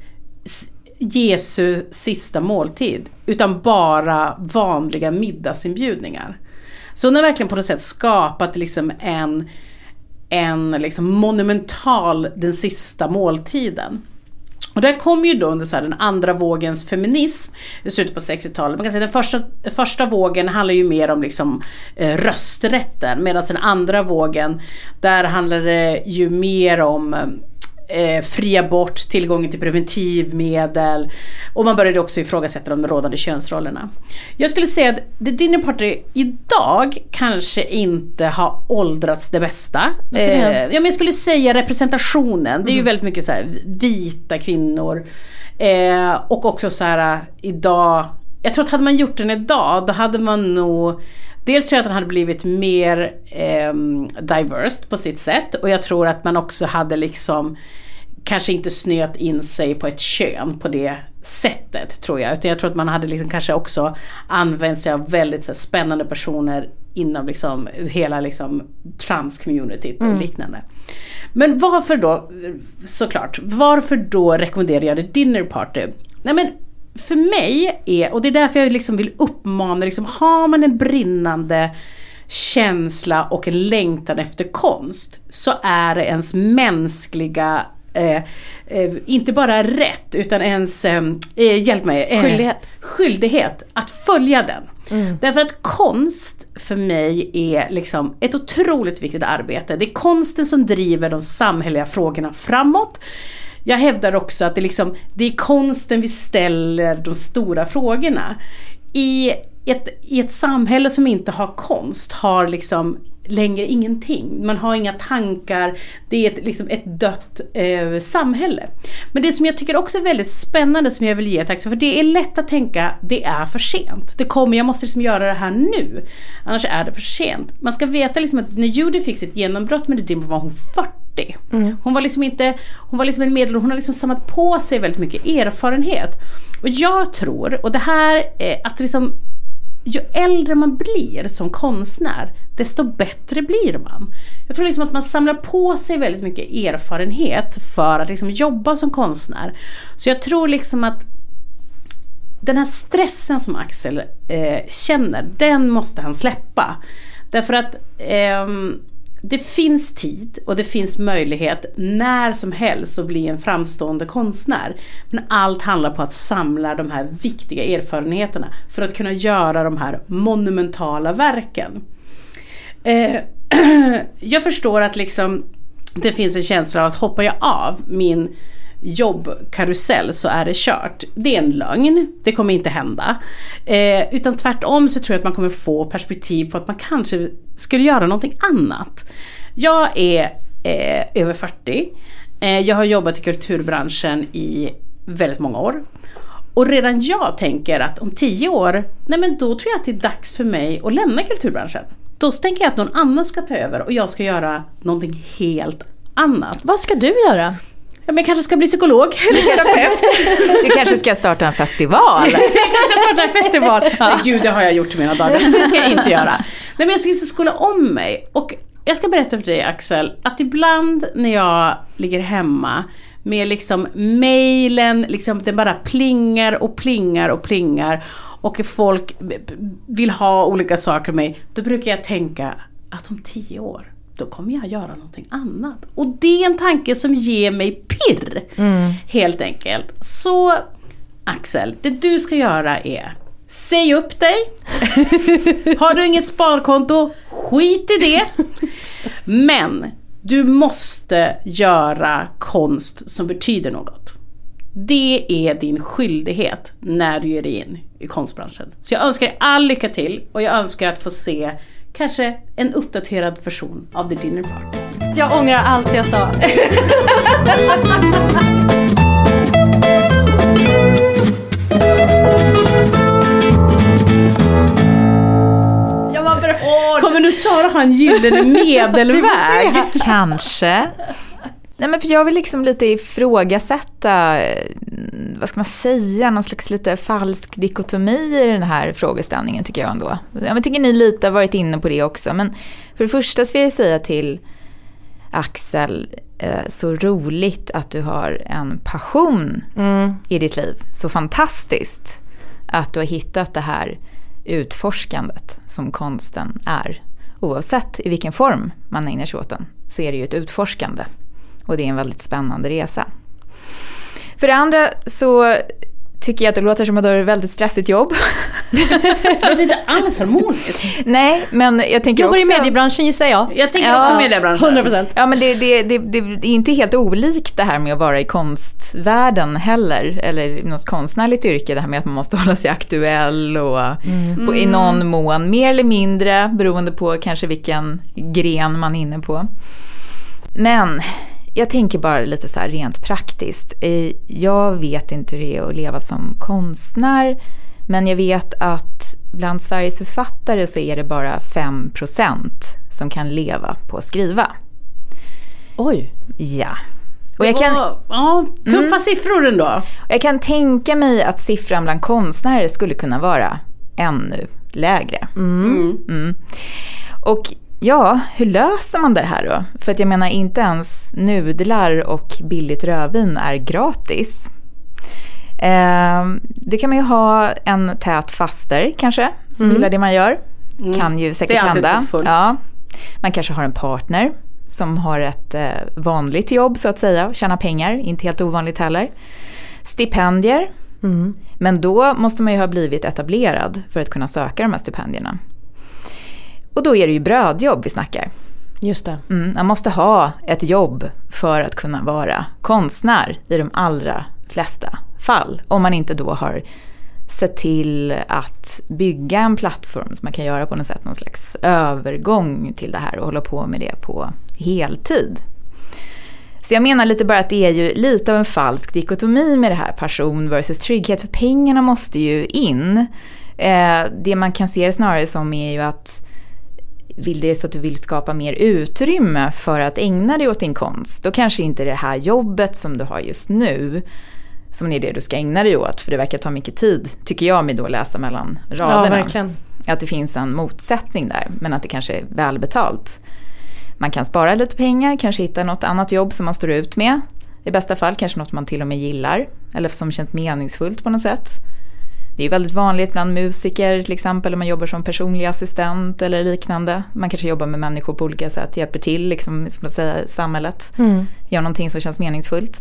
Jesu sista måltid, utan bara vanliga middagsinbjudningar. Så hon har verkligen på något sätt skapat liksom en, en liksom monumental den sista måltiden. Och där kom ju då under så här den andra vågens feminism i slutet på 60-talet. Man kan säga den första, första vågen handlar ju mer om liksom, eh, rösträtten medan den andra vågen där handlar det ju mer om eh, eh, fri abort, tillgången till preventivmedel och man började också ifrågasätta de rådande könsrollerna. Jag skulle säga att The Dinner Party idag kanske inte har åldrats det bästa. Eh, ja, men jag skulle säga representationen. Det är ju väldigt mycket så här, vita kvinnor. Eh, och också så här idag. Jag tror att hade man gjort den idag då hade man nog Dels tror jag att den hade blivit mer eh, diverse på sitt sätt och jag tror att man också hade liksom kanske inte snöat in sig på ett kön på det sättet tror jag. Utan jag tror att man hade liksom kanske också använt sig av väldigt så här, spännande personer inom liksom hela liksom trans-communityt och liknande. Men varför då, såklart, varför då rekommenderar jag det dinner party? Nej men för mig är, och det är därför jag liksom vill uppmana, liksom, har man en brinnande känsla och en längtan efter konst så är det ens mänskliga Eh, eh, inte bara rätt utan ens, eh, eh, hjälp mig, eh, Skyldighet. skyldighet att följa den. Därför att konst för mig är liksom ett otroligt viktigt arbete. Det är konsten som driver de samhälleliga frågorna framåt. Jag hävdar också att det, liksom, det är konsten vi ställer de stora frågorna. I ett, I ett samhälle som inte har konst har liksom längre ingenting. Man har inga tankar. Det är ett, liksom ett dött eh, samhälle. Men det som jag tycker också är väldigt spännande som jag vill ge tack för det är lätt att tänka det är för sent. Det kommer, jag måste liksom göra det här nu. Annars är det för sent. Man ska veta liksom att när Judy fick sitt genombrott med The Dimmer var hon 40. Hon var liksom inte, hon var liksom en medel, hon har liksom samlat på sig väldigt mycket erfarenhet. Och jag tror, och det här är att liksom ju äldre man blir som konstnär, desto bättre blir man. Jag tror liksom att man samlar på sig väldigt mycket erfarenhet för att liksom jobba som konstnär. Så jag tror liksom att den här stressen som Axel eh, känner, den måste han släppa. Därför att eh, det finns tid och det finns möjlighet när som helst att bli en framstående konstnär. Men allt handlar på att samla de här viktiga erfarenheterna för att kunna göra de här monumentala verken. Eh, [CLEARS THROAT] jag förstår att liksom det finns en känsla av att hoppar jag av min jobbkarusell så är det kört. Det är en lögn, det kommer inte hända. Eh, utan tvärtom så tror jag att man kommer få perspektiv på att man kanske skulle göra någonting annat. Jag är eh, över 40. Eh, jag har jobbat i kulturbranschen i väldigt många år. Och redan jag tänker att om tio år, nej men då tror jag att det är dags för mig att lämna kulturbranschen. Då tänker jag att någon annan ska ta över och jag ska göra någonting helt annat. Vad ska du göra? Ja, men jag kanske ska bli psykolog eller terapeut. Du kanske ska starta en festival? [LAUGHS] jag kanske ska starta en festival. Nej, gud, det har jag gjort i mina dagar, så [LAUGHS] det ska jag inte göra. Nej, men jag ska skola om mig. Och jag ska berätta för dig Axel, att ibland när jag ligger hemma med liksom mejlen, liksom det bara plingar och plingar och plingar och folk vill ha olika saker av mig, då brukar jag tänka att om tio år då kommer jag göra någonting annat. Och det är en tanke som ger mig pirr. Mm. Helt enkelt. Så Axel, det du ska göra är Säg upp dig. [LAUGHS] Har du inget sparkonto, skit i det. Men du måste göra konst som betyder något. Det är din skyldighet när du ger dig in i konstbranschen. Så jag önskar dig all lycka till och jag önskar att få se kanske en uppdaterad version av The Dinner Party. Jag ångrar allt jag sa. [LAUGHS] jag var för hård. Kommer nu Sara ha en gyllene [LAUGHS] medelväg? Kanske. Nej men för jag vill liksom lite ifrågasätta, vad ska man säga, någon slags lite falsk dikotomi i den här frågeställningen tycker jag ändå. Jag tycker ni lite har varit inne på det också. Men för det första ska jag säga till Axel, så roligt att du har en passion mm. i ditt liv. Så fantastiskt att du har hittat det här utforskandet som konsten är. Oavsett i vilken form man ägnar sig åt den så är det ju ett utforskande. Och det är en väldigt spännande resa. För det andra så tycker jag att det låter som att du har ett väldigt stressigt jobb. [LAUGHS] det låter inte alls harmoniskt. Nej, men jag tänker Jobbar också... i mediebranschen gissar jag. Jag tänker ja, också mediebranschen. 100%. Ja, men det, det, det, det, är inte helt olikt det här med att vara i konstvärlden heller. Eller något konstnärligt yrke, det här med att man måste hålla sig aktuell och mm. på, i någon mån, mer eller mindre, beroende på kanske vilken gren man är inne på. Men jag tänker bara lite så här rent praktiskt. Eh, jag vet inte hur det är att leva som konstnär. Men jag vet att bland Sveriges författare så är det bara 5% som kan leva på att skriva. Oj. Ja. Och jag kan, ja, tuffa mm, siffror ändå. Jag kan tänka mig att siffran bland konstnärer skulle kunna vara ännu lägre. Mm. Mm. Och Ja, hur löser man det här då? För att jag menar inte ens nudlar och billigt rödvin är gratis. Eh, det kan man ju ha en tät faster kanske, som mm. gillar det man gör. Mm. Kan ju säkert hända. Det är alltid fullt. Ja. Man kanske har en partner som har ett eh, vanligt jobb så att säga, tjänar pengar, inte helt ovanligt heller. Stipendier, mm. men då måste man ju ha blivit etablerad för att kunna söka de här stipendierna. Och då är det ju brödjobb vi snackar. Just det. Mm, man måste ha ett jobb för att kunna vara konstnär i de allra flesta fall. Om man inte då har sett till att bygga en plattform som man kan göra på något sätt, någon slags övergång till det här och hålla på med det på heltid. Så jag menar lite bara att det är ju lite av en falsk dikotomi med det här passion versus trygghet, för pengarna måste ju in. Eh, det man kan se det snarare som är ju att vill det så att du vill skapa mer utrymme för att ägna dig åt din konst, då kanske inte det här jobbet som du har just nu som är det du ska ägna dig åt. För det verkar ta mycket tid, tycker jag mig då läsa mellan raderna. Ja. Att det finns en motsättning där, men att det kanske är välbetalt. Man kan spara lite pengar, kanske hitta något annat jobb som man står ut med. I bästa fall kanske något man till och med gillar, eller som känns meningsfullt på något sätt. Det är väldigt vanligt bland musiker till exempel om man jobbar som personlig assistent eller liknande. Man kanske jobbar med människor på olika sätt, hjälper till liksom, att säga, samhället. Mm. Gör någonting som känns meningsfullt.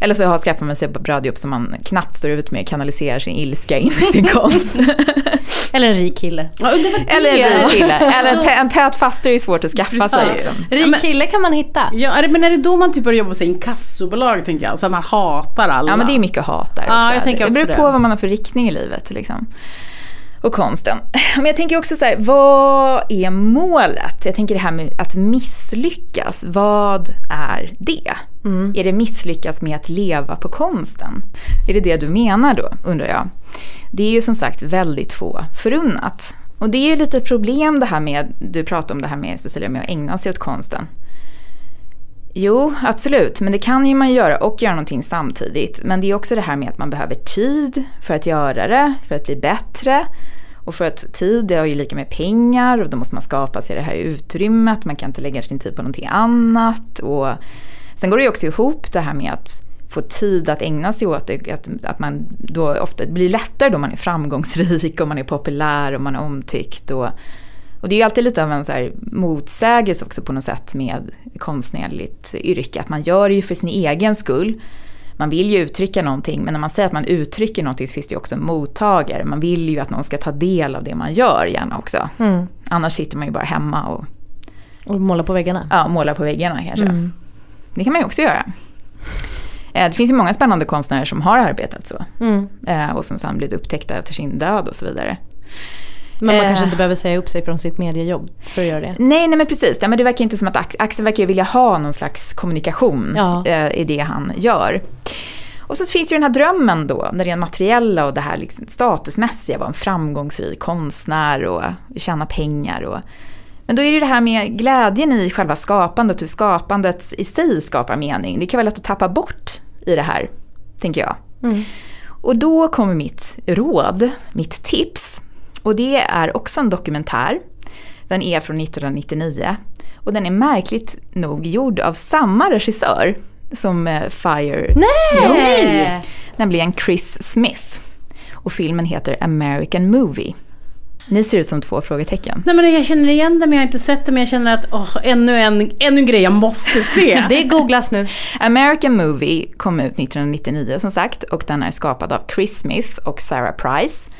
Eller så har skaffat man sig ett bra jobb som man knappt står ut med, kanaliserar sin ilska in i sin konst. [LAUGHS] Eller en rik kille. Eller en rik kille. Eller en, en tät faster är svårt att skaffa sig. Precis. Liksom. Rik men- kille kan man hitta. Ja, är det- men är det då man typ börjar jobba på inkassobolag tänker jag? Så man hatar alla. Ja men det är mycket hat där Ja, jag tänker det beror det. på vad man har för riktning i livet. Liksom. Och konsten. [LAUGHS] Men jag tänker också så här, vad är målet? Jag tänker det här med att misslyckas, vad är det? Är det misslyckas med att leva på konsten? Är det det du menar då, undrar jag? Det är ju som sagt väldigt få förunnat. Och det är ju lite problem det här med, du pratar om det här med Cecilia, med att ägna sig åt konsten. Jo, absolut. Men det kan ju man göra och göra någonting samtidigt. Men det är också det här med att man behöver tid för att göra det, för att bli bättre. Och för att tid det har ju lika med pengar och då måste man skapa sig det här utrymmet. Man kan inte lägga sin tid på någonting annat. Och sen går det ju också ihop det här med att få tid att ägna sig åt det. Att, att man då ofta det blir lättare då man är framgångsrik och man är populär och man är omtyckt. Och, och det är ju alltid lite av en så här motsägelse också på något sätt med konstnärligt yrke. Att man gör det ju för sin egen skull. Man vill ju uttrycka någonting men när man säger att man uttrycker någonting så finns det ju också en mottagare. Man vill ju att någon ska ta del av det man gör gärna också. Mm. Annars sitter man ju bara hemma och Och måla på väggarna. ja, målar på väggarna kanske. Mm. Det kan man ju också göra. Eh, Det finns ju många spännande konstnärer som har arbetat så. Mm. Eh, Och som sen blivit upptäckta efter sin död och så vidare. Men man Eh. kanske inte behöver säga upp sig från sitt mediejobb för att göra det. Nej, nej men precis. Ja, men det verkar inte som att Ax- Axel verkar vilja ha någon slags kommunikation Ja. eh, i det han gör. Och så finns ju den här drömmen då, det rent materiella och det här liksom statusmässiga, vara en framgångsrik konstnär och tjäna pengar. Och, men då är det ju det här med glädjen i själva skapandet, hur skapandet i sig skapar mening. Det kan vara lätt att tappa bort i det här, tänker jag. Och då kommer mitt råd, mitt tips. Och det är också en dokumentär. Den är från 1999. Och den är märkligt nog gjord av samma regissör som eh, Fire. Nej! Nämligen Chris Smith. Och filmen heter American Movie. Ni ser ut som två frågetecken. Nej men jag känner igen det men jag har inte sett det men jag känner att åh, ännu, en, ännu en grej jag måste se. [LAUGHS] Det googlas nu. American Movie kom ut 1999 som sagt och den är skapad av Chris Smith och Sarah Price.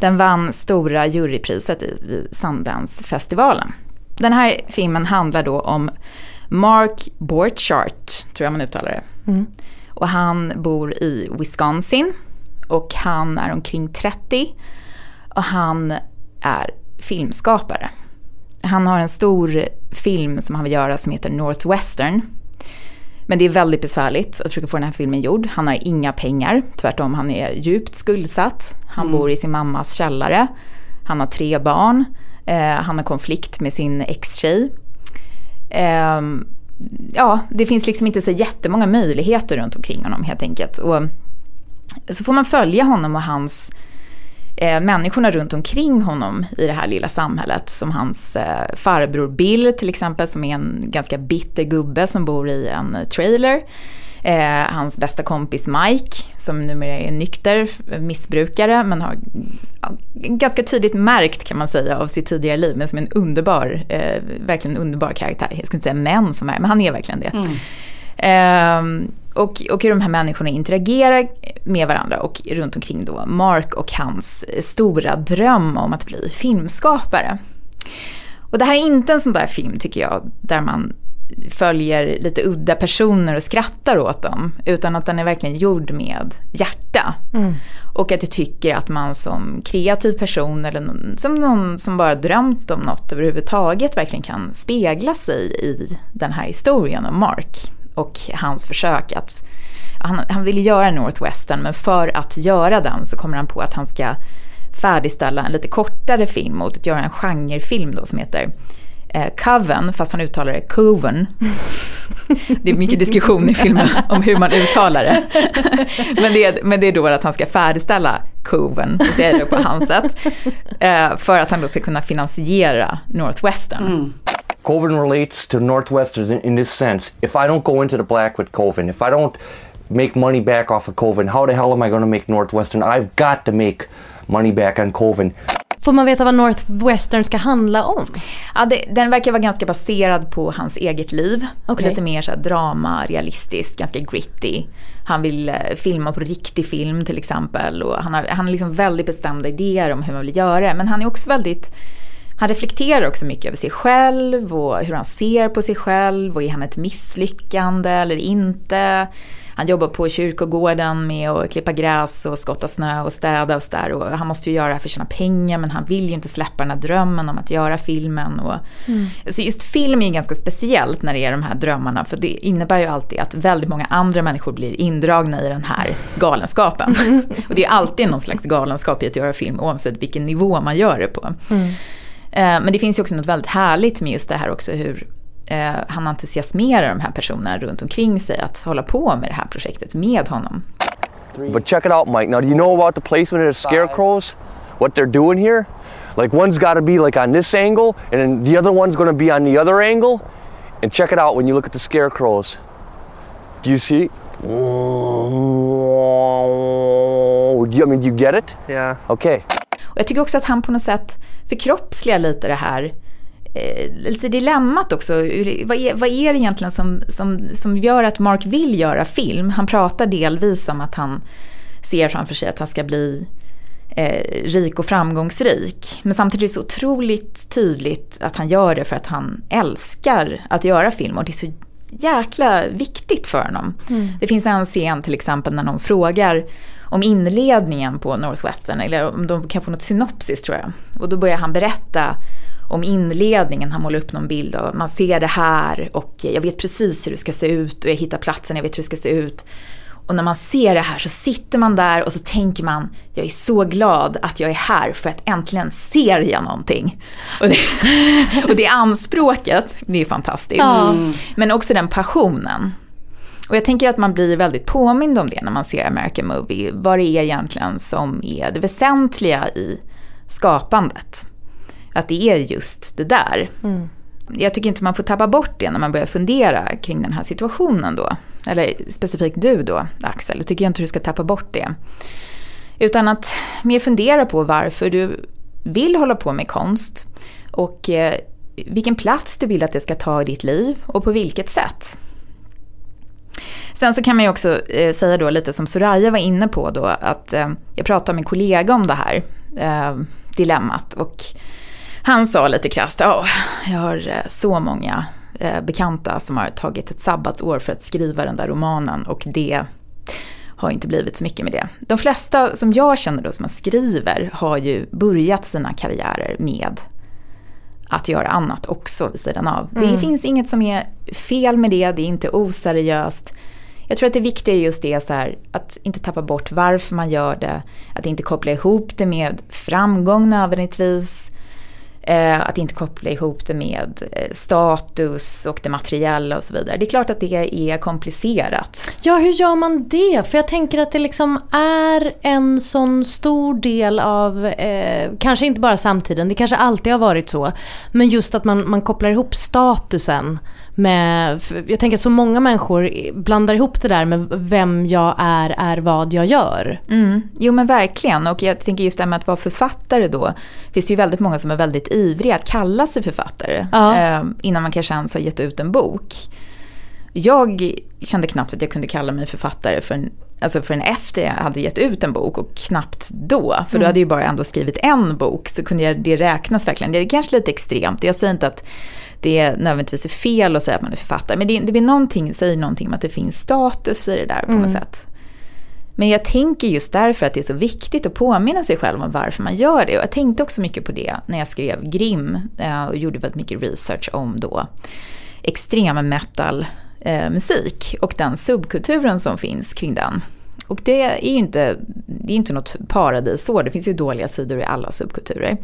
Den vann stora jurypriset i- vid Sundance-festivalen. Den här filmen handlar då om Mark Borchardt, tror jag man uttalar det. Och han bor i Wisconsin och han är omkring 30 och han är filmskapare. Han har en stor film som han vill göra som heter Northwestern. Men det är väldigt besvärligt att försöka få den här filmen gjord. Han har inga pengar, tvärtom han är djupt skuldsatt. Han bor i sin mammas källare. Han har tre barn. Eh, han har konflikt med sin ex-tjej. Ehm, ja, det finns liksom inte så jättemånga möjligheter runt omkring honom helt enkelt. Och så får man följa honom och hans eh, människorna runt omkring honom i det här lilla samhället. Som hans eh, farbror Bill till exempel som är en ganska bitter gubbe som bor i en trailer. Eh, hans bästa kompis Mike som numera är nykter missbrukare men har ja, ganska tydligt märkt kan man säga av sitt tidigare liv men som en underbar, eh, verkligen en underbar karaktär. Jag ska inte säga män som är, men han är verkligen det. Ehm, och, och hur de här människorna interagerar med varandra och runt omkring då Mark och hans stora dröm om att bli filmskapare. Och det här är inte en sån där film tycker jag, där man följer lite udda personer och skrattar åt dem. Utan att den är verkligen gjord med hjärta. Och att jag tycker att man som kreativ person eller någon, som någon som bara drömt om något överhuvudtaget verkligen kan spegla sig i den här historien om Mark. Och hans försök att, han, han vill göra Northwestern men för att göra den så kommer han på att han ska färdigställa en lite kortare film mot att göra en genrefilm då som heter eh, Coven, fast han uttalar det Coven. [LAUGHS] Det är mycket diskussion i filmen om hur man uttalar det. [LAUGHS] Men det är, men det är då att han ska färdigställa Coven, så säger det på hans sätt. Eh, för att han då ska kunna finansiera Northwestern. Coven relates to Northwestern in, in this sense. If I don't go into the black with Coven, if I don't make money back off of Coven, how the hell am I going to make Northwestern? I've got to make money back on Coven. Får man veta vad Northwestern ska handla om? Ja, det, den verkar vara ganska baserad på hans eget liv. Okej. Lite mer så här drama, realistisk, ganska gritty. Han vill eh, filma på riktig film till exempel. Och han har, han har liksom väldigt bestämda idéer om hur man vill göra det. Men han är också väldigt han reflekterar också mycket över sig själv och hur han ser på sig själv och är han ett misslyckande eller inte. Han jobbar på kyrkogården med att klippa gräs och skotta snö och städa och sådär. Och han måste ju göra det här för sina pengar men han vill ju inte släppa den här drömmen om att göra filmen. Och, Så just film är ju ganska speciellt när det är de här drömmarna för det innebär ju alltid att väldigt många andra människor blir indragna i den här galenskapen. och det är alltid någon slags galenskap i att göra film oavsett vilken nivå man gör det på. Eh, Men det finns ju också något väldigt härligt med just det här också hur eh, han entusiasmerar de här personerna runt omkring sig att hålla på med det här projektet med honom. But check it out, Mike. Now, do you know about the placement of the scarecrows? What they're doing here? Like, one's got to be like on this angle, and then the other one's going to be on the other angle. And check it out when you look at the scarecrows. Do you see? Do you, I mean, do you get it? Yeah. Okay. Och jag tycker också att han på något sätt förkroppsligar lite det här eh, lite dilemmat också. Vad är, vad är det egentligen som, som, som gör att Mark vill göra film? Han pratar delvis om att han ser framför sig att han ska bli eh, rik och framgångsrik. Men samtidigt är det så otroligt tydligt att han gör det för att han älskar att göra film och det är så jäkla viktigt för honom. Det finns en scen till exempel när någon frågar om inledningen på Northwestern eller om de kan få något synopsis tror jag. Och då börjar han berätta om inledningen, han målar upp någon bild av man ser det här och jag vet precis hur det ska se ut och jag hittar platsen, jag vet hur det ska se ut. Och när man ser det här så sitter man där och så tänker man, jag är så glad att jag är här för att äntligen ser jag någonting. Och det, [LAUGHS] och det anspråket, det är fantastiskt. Ja. Men också den passionen. Och jag tänker att man blir väldigt påmind om det när man ser American Movie. Vad det är egentligen som är det väsentliga i skapandet. Att det är just det där. Jag tycker inte man får tappa bort det när man börjar fundera kring den här situationen då. Eller specifikt du då, Axel. Jag tycker inte du ska tappa bort det. Utan att mer fundera på varför du vill hålla på med konst. Och eh, vilken plats du vill att det ska ta i ditt liv och på vilket sätt. Sen så kan man ju också eh, säga då lite som Soraya var inne på då att eh, jag pratade med en kollega om det här eh, dilemmat och han sa lite krasst, ja, jag har eh, så många eh, bekanta som har tagit ett sabbatsår för att skriva den där romanen och det har inte blivit så mycket med det. De flesta som jag känner då som man skriver har ju börjat sina karriärer med att göra annat också vid sidan av. Det finns inget som är fel med det, det är inte oseriöst. Jag tror att det viktiga är just det så här, att inte tappa bort varför man gör det, att inte koppla ihop det med framgång nödvändigtvis. Eh, att inte koppla ihop det med eh, status och det materiella och så vidare. Det är klart att det är komplicerat. Ja, hur gör man det? För jag tänker att det liksom är en sån stor del av, eh, kanske inte bara samtiden, det kanske alltid har varit så, men just att man, man kopplar ihop statusen med, jag tänker att så många människor blandar ihop det där med vem jag är, är vad jag gör. Mm. Jo men verkligen och jag tänker just det här med att vara författare då. finns det ju väldigt många som är väldigt ivriga att kalla sig författare. Ja. Eh, innan man kanske ens har gett ut en bok. Jag kände knappt att jag kunde kalla mig författare förrän, alltså förrän efter jag hade gett ut en bok och knappt då. För då hade jag ju bara ändå skrivit en bok så kunde jag, det räknas verkligen. Det är kanske lite extremt. Jag säger inte att det nödvändigtvis är fel att säga att man är författare. Men det, det blir någonting, säger någonting om att det finns status i det där på något sätt. Men jag tänker just därför att det är så viktigt att påminna sig själv om varför man gör det. Och jag tänkte också mycket på det när jag skrev Grim eh, och gjorde väldigt mycket research om då extrem metal eh, musik och den subkulturen som finns kring den. Och det är ju inte, det är inte något paradisår, det finns ju dåliga sidor i alla subkulturer.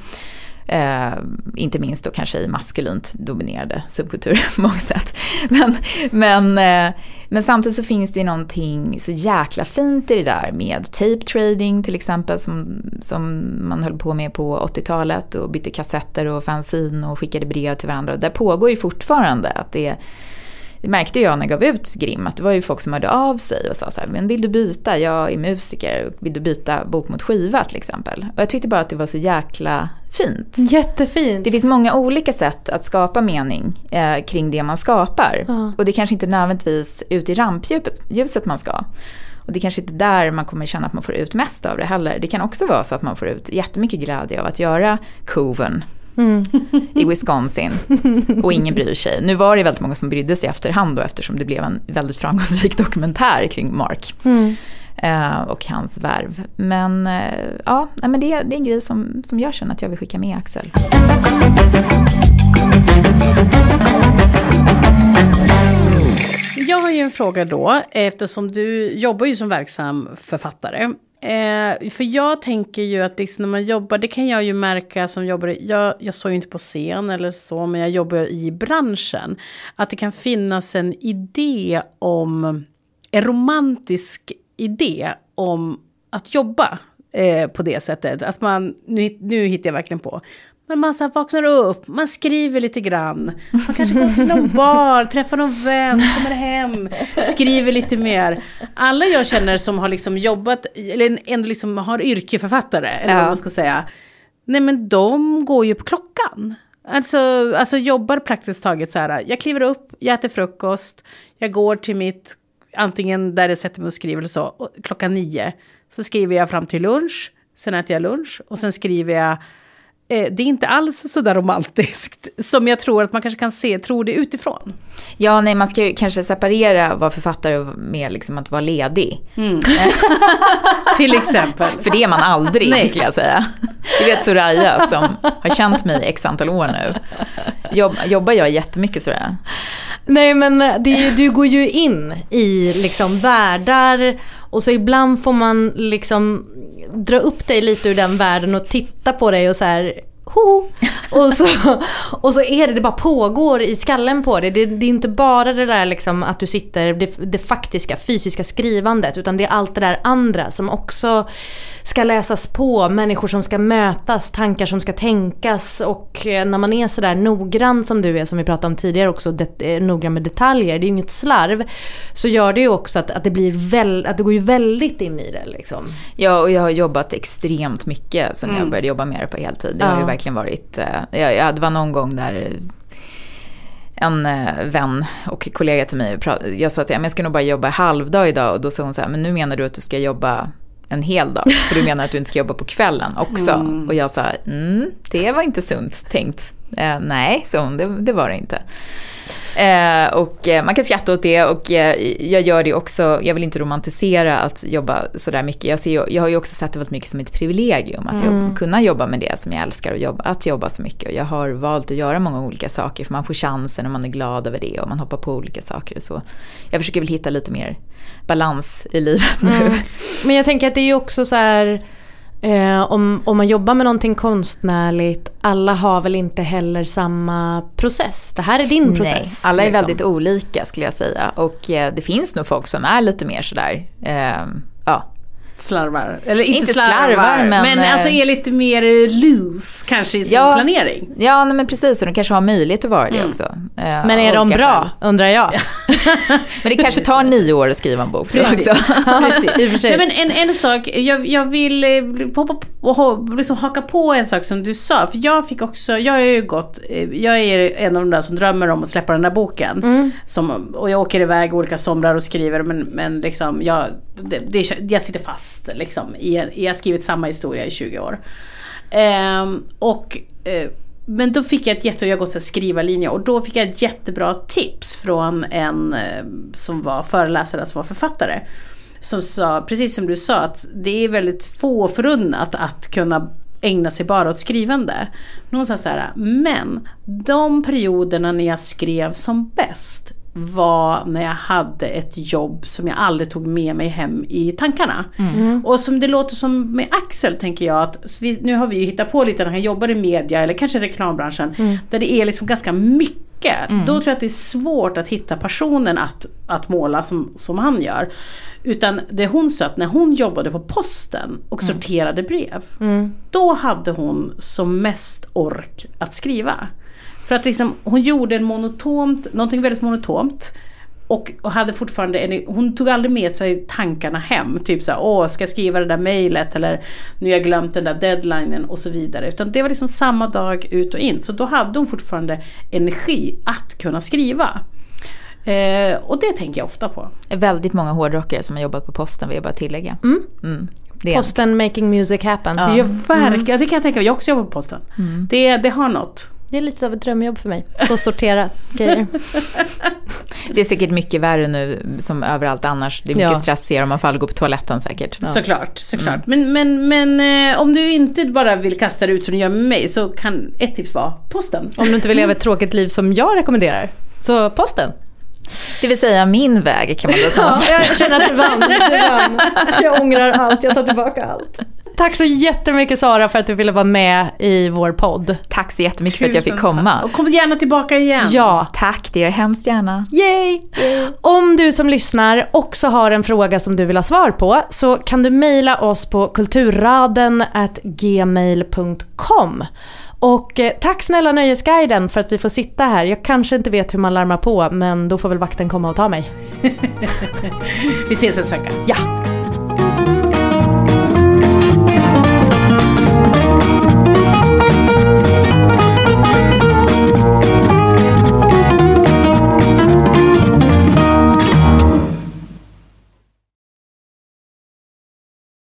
Eh, inte minst då kanske i maskulint dominerade subkulturer [LAUGHS] på många sätt. Men, men, eh, men samtidigt så finns det ju någonting så jäkla fint i det där med tape trading till exempel som, som man höll på med på 80-talet och bytte kassetter och fanzine och skickade brev till varandra. Där pågår ju fortfarande att det det märkte jag när jag gav ut Grim, att det var ju folk som hörde av sig och sa så här, men vill du byta, jag är musiker, vill du byta bok mot skiva till exempel? Och jag tyckte bara att det var så jäkla fint. Jättefint. Det finns många olika sätt att skapa mening eh, kring det man skapar. Ja. Och det är kanske inte nödvändigtvis ut i rampljuset man ska. Och det är kanske inte där man kommer känna att man får ut mest av det heller. Det kan också vara så att man får ut jättemycket glädje av att göra koven [LAUGHS] i Wisconsin. Och ingen bryr sig. Nu var det väldigt många som brydde sig i efterhand då eftersom det blev en väldigt framgångsrik [LAUGHS] dokumentär kring Mark. Eh, och hans värv. Men eh, ja, nej, men det, det är en grej som, som jag känner att jag vill skicka med Axel. Jag har ju en fråga då, eftersom du jobbar ju som verksam författare. Eh, för jag tänker ju att liksom när man jobbar, det kan jag ju märka som jobbar, jag, jag står ju inte på scen eller så, men jag jobbar i branschen. Att det kan finnas en idé om, en romantisk idé om att jobba eh, på det sättet. Att man, nu, nu hittar jag verkligen på. Men man så vaknar upp, man skriver lite grann. Man kanske går till någon bar, träffar någon vän, kommer hem, skriver lite mer. Alla jag känner som har liksom jobbat, eller ändå liksom har yrkeförfattare, eller vad Ja. man ska säga. Nej men de går ju på klockan. Alltså, alltså jobbar praktiskt taget så här, jag kliver upp, jag äter frukost, jag går till mitt, antingen där jag sätter mig och skriver eller så, klockan nio. Så skriver jag fram till lunch, sen äter jag lunch och sen skriver jag det är inte alls så där romantiskt [LAUGHS] som jag tror att man kanske kan se, tror det utifrån. Ja, nej, man ska ju kanske separera vara författare med liksom att vara ledig. [LAUGHS] Till exempel. För det är man aldrig, Nej. skulle jag säga. Du vet Soraya som har känt mig i x antal år nu. Jobb, jobbar jag jättemycket Soraya? Nej men det, är du går ju in i liksom världar och så ibland får man liksom dra upp dig lite ur den världen och titta på dig och så här Ho! Och så, och så är det, det bara pågår i skallen på dig. Det, det är inte bara det där liksom att du sitter, det, det faktiska, fysiska skrivandet. Utan det är allt det där andra som också ska läsas på. Människor som ska mötas, tankar som ska tänkas. Och eh, när man är sådär noggrann som du är, som vi pratade om tidigare också, det, eh, noggrann med detaljer, det är ju inget slarv. Så gör det ju också att, att det blir väl, att det går ju väldigt in i det liksom. Ja, och jag har jobbat extremt mycket sen jag började jobba med det på heltid. Det har Ja. ju verkligen varit, eh, jag, jag, det var någon gång där en eh, vän och kollega till mig, jag sa att jag ska nog bara jobba halvdag idag och då sa hon så här, men nu menar du att du ska jobba en hel dag, för du menar att du inte ska jobba på kvällen också. [LAUGHS] Och jag sa, mm, det var inte sunt tänkt. Eh, nej, sa hon, det, det var det inte. Eh, och eh, man kan skratta åt det och eh, jag gör det också, jag vill inte romantisera att jobba sådär mycket. Jag, ser, jag har ju också sett det väldigt mycket som ett privilegium att jobba, kunna jobba med det som jag älskar och jobba, att jobba så mycket. Och jag har valt att göra många olika saker för man får chansen och man är glad över det och man hoppar på olika saker och så. Jag försöker väl hitta lite mer balans i livet nu. Men jag tänker att det är ju också så här eh, om, om man jobbar med någonting konstnärligt, alla har väl inte heller samma process. Det här är din Nej, process. alla är liksom. väldigt olika skulle jag säga. Och eh, det finns nog folk som är lite mer sådär, eh, ja, Slarvar. Eller inte, Inte slarvar, slarvar, men, men, eh, alltså är lite mer loose kanske i sin Ja. planering. Ja, nej, men precis. Och de kanske har möjlighet att vara Mm. det också. Eh, Men är de bra, själv. undrar jag. [LAUGHS] [LAUGHS] Men det kanske tar nio år att skriva en bok. Precis. Också. Precis. Nej, men en, en sak, jag, jag vill eh, poppa, och ha- liksom haka på en sak som du sa. För jag fick också, jag har ju gått, eh, jag är en av de där som drömmer om att släppa den där boken. Som, och jag åker iväg olika somrar och skriver men, men liksom jag, det, det, jag sitter fast liksom. I, jag har skrivit samma historia i 20 år. Ehm, och eh, men då fick jag ett jätte, jag har gått skrivarlinje och då fick jag ett jättebra tips från en eh, som var föreläsare, som var författare. Som sa, precis som du sa, att det är väldigt få förunnat att kunna ägna sig bara åt skrivande. Men Hon sa så här, men de perioderna när jag skrev som bäst, var när jag hade ett jobb som jag aldrig tog med mig hem i tankarna. Mm. Och som det låter som med Axel tänker jag att vi, nu har vi ju hittat på lite när han jobbar i media eller kanske reklambranschen Mm. där det är liksom ganska mycket. Då tror jag att det är svårt att hitta personen att, att måla som, som han gör. Utan det hon sa att när hon jobbade på posten och Mm. sorterade brev. Då hade hon som mest ork att skriva. För att liksom, hon gjorde en monotont, någonting väldigt monotont. Och, och hade fortfarande en, hon tog aldrig med sig tankarna hem. Typ såhär, åh ska jag skriva det där mejlet eller nu har jag glömt den där deadlinen och så vidare. Utan det var liksom samma dag ut och in. Så då hade hon fortfarande energi att kunna skriva. Eh, och det tänker jag ofta på. Väldigt många hårdrockare som har jobbat på posten vill jag bara tillägga. Mm. Det är Posten making music happen. Ja, verkligen, det kan jag tänka mig. Jag har också jobbat på posten. Det, det har något. Det är lite av ett drömjobb för mig. Stå och sortera grejer. [LAUGHS] Det är säkert mycket värre nu som överallt annars. Det är mycket Ja. stressigare om man får gå på toaletten säkert. Ja. Såklart, såklart. Men, men, men eh, om du inte bara vill kasta det ut som du gör med mig så kan ett tips vara posten. Om du inte vill leva ett tråkigt liv som jag rekommenderar. Så posten. Det vill säga min väg kan man då Ja, säga. [LAUGHS] jag känner att du vann. Du vann. Jag ångrar allt, jag tar tillbaka allt. Tack så jättemycket Sara för att du ville vara med i vår podd. Tack så jättemycket för att jag fick Tusen komma. tack. Och kom gärna tillbaka igen. Ja, Tack, det gör jag hemskt gärna. Yay! Om du som lyssnar också har en fråga som du vill ha svar på så kan du mejla oss på kulturraden gmail.com. Och eh, tack snälla Nöjesguiden för att vi får sitta här. Jag kanske inte vet hur man larmar på men då får väl vakten komma och ta mig. [LAUGHS] Vi ses nästa vecka. Ja!